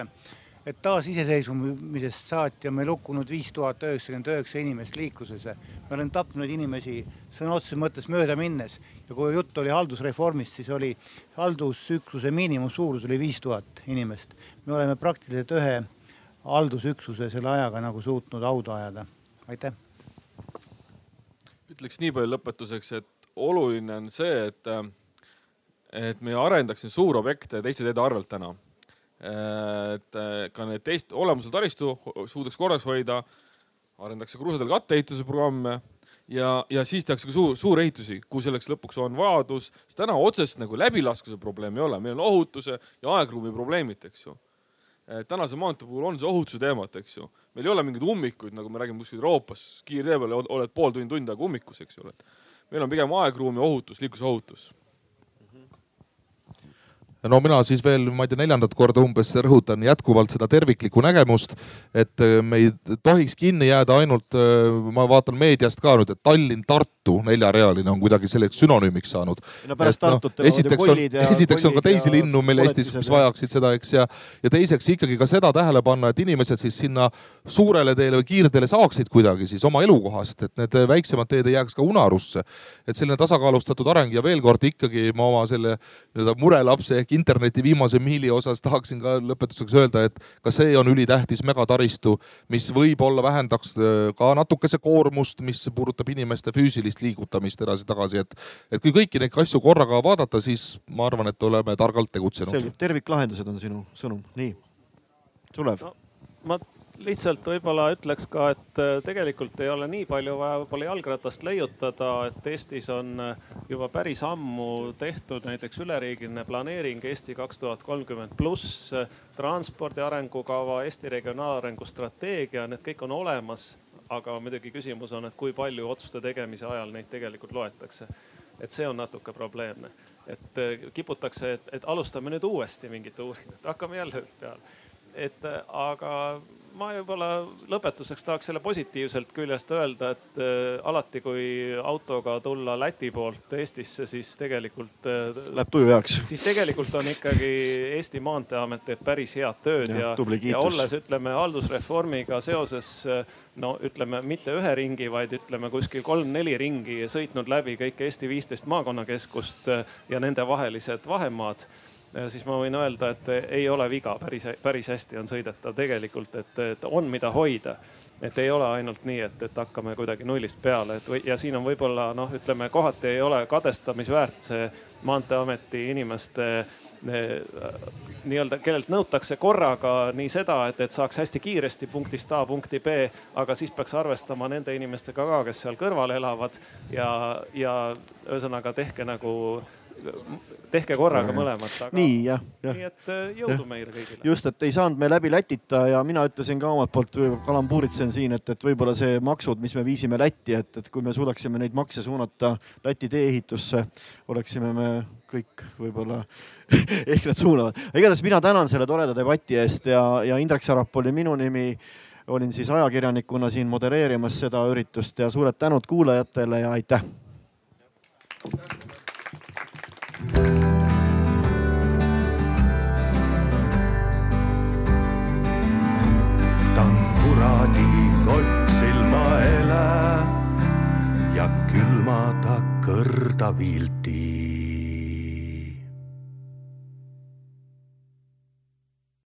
et taasiseseisvumisest saati on meil hukkunud viis tuhat üheksakümmend üheksa inimest liikluses. me oleme tapnud inimesi sõna otseses mõttes mööda minnes ja kui jutt oli haldusreformist, siis oli haldusüksuse miinimumsuurus oli viis tuhat inimest. me oleme praktiliselt ühe haldusüksuse selle ajaga nagu suutnud hauda ajada. aitäh. ütleks nii palju lõpetuseks, et oluline on see, et, et me arendaks neid suurobjekte teiste teede arvelt täna et äh, ka need teist, olemusel taristu suudaks korras hoida, arendatakse kruusadel katteehituse programme ja, ja siis tehakse ka suur, suurehitusi, kui selleks lõpuks on vajadus, sest täna otsest nagu läbilaskuse probleemi ei ole, meil on ohutuse ja aegruumi probleemid, eks ju. tänase maantee puhul on see ohutuse teemat, eks ju. meil ei ole mingeid ummikuid, nagu me räägime kuskil Euroopas, kiirtee peal oled pool tundi, tund aega ummikus, eks ju, meil on pigem aegruumi ohutus, liiklusohutus no mina siis veel, ma ei tea, neljandat korda umbes rõhutan jätkuvalt seda terviklikku nägemust, et äh, me ei tohiks kinni jääda ainult, äh, ma vaatan meediast ka nüüd, et Tallinn-Tartu neljarealine on kuidagi selleks sünonüümiks saanud. no pärast no, Tartut no, esiteks on, esiteks on ka teisi linnu meil Eestis, mis vajaksid seda, eks, ja, ja teiseks ikkagi ka seda tähele panna, et inimesed siis sinna suurele teele või kiirteele saaksid kuidagi siis oma elukohast, et need väiksemad teed ei jääks ka unarusse. et selline tasakaalustatud areng ja veel kord ikkagi ma oma selle nii-öelda murelapse ehk interneti viimase miili osas tahaksin ka lõpetuseks öelda, et ka see on ülitähtis megataristu, mis võib-olla vähendaks äh, ka natukese koormust, mis puudutab inimeste füüsilist liigutamist edasi-tagasi, et, et kui kõiki neid asju korraga vaadata, siis ma arvan, et oleme targalt tegutsenud. selge, terviklahendused on sinu sõnum, nii. Sulev no,. ma lihtsalt võib-olla ütleks ka, et äh, tegelikult ei ole nii palju vaja võib-olla jalgratast leiutada, et Eestis on äh, juba päris ammu tehtud näiteks üleriigiline planeering Eesti kaks tuhat kolmkümmend pluss, äh, transpordi arengukava, Eesti regionaalarengu strateegia, need kõik on olemas. aga muidugi küsimus on, et kui palju otsuste tegemise ajal neid tegelikult loetakse. et see on natuke probleemne, et kiputakse, et, alustame nüüd uuesti mingit uuringut, hakkame jälle peale et aga ma võib-olla lõpetuseks tahaks selle positiivselt küljest öelda, et äh, alati, kui autoga tulla Läti poolt Eestisse, siis tegelikult äh,. Läheb tuju heaks. siis tegelikult on ikkagi Eesti Maanteeamet teeb päris head tööd ja, ja, ja olles, ütleme haldusreformiga seoses äh, no ütleme mitte ühe ringi, vaid ütleme kuskil kolm-neli ringi sõitnud läbi kõik Eesti viisteist maakonnakeskust äh, ja nende vahelised vahemaad siis ma võin öelda, et ei ole viga, päris, päris hästi on sõidetav tegelikult, et, on, mida hoida. et ei ole ainult nii, et, et hakkame kuidagi nullist peale, et või, ja siin on võib-olla noh, ütleme kohati ei ole kadestamisväärt see maanteeameti inimeste nii-öelda, kellelt nõutakse korraga nii seda, et, et saaks hästi kiiresti punktist A punkti B, aga siis peaks arvestama nende inimestega ka, kes seal kõrval elavad. Ja, ja ühesõnaga tehke nagu tehke korraga mõlemat. nii jah, jah. nii et äh, jõudu ja. meile kõigile. just, et ei saanud me läbi Lätita ja mina ütlesin ka omalt poolt, kalambuuritsen siin, et, et võib-olla see maksud, mis me viisime Lätti, et, et kui me suudaksime neid makse suunata Läti tee-ehitusse, oleksime me kõik võib-olla ehk nad suunavad. igatahes mina tänan selle toreda debati eest ja, ja Indrek Sarap oli minu nimi olin siis ajakirjanikuna siin modereerimas seda üritust ja suured tänud kuulajatele ja aitäh. Kuradi kott silmaele ja külma ta kõrda vilti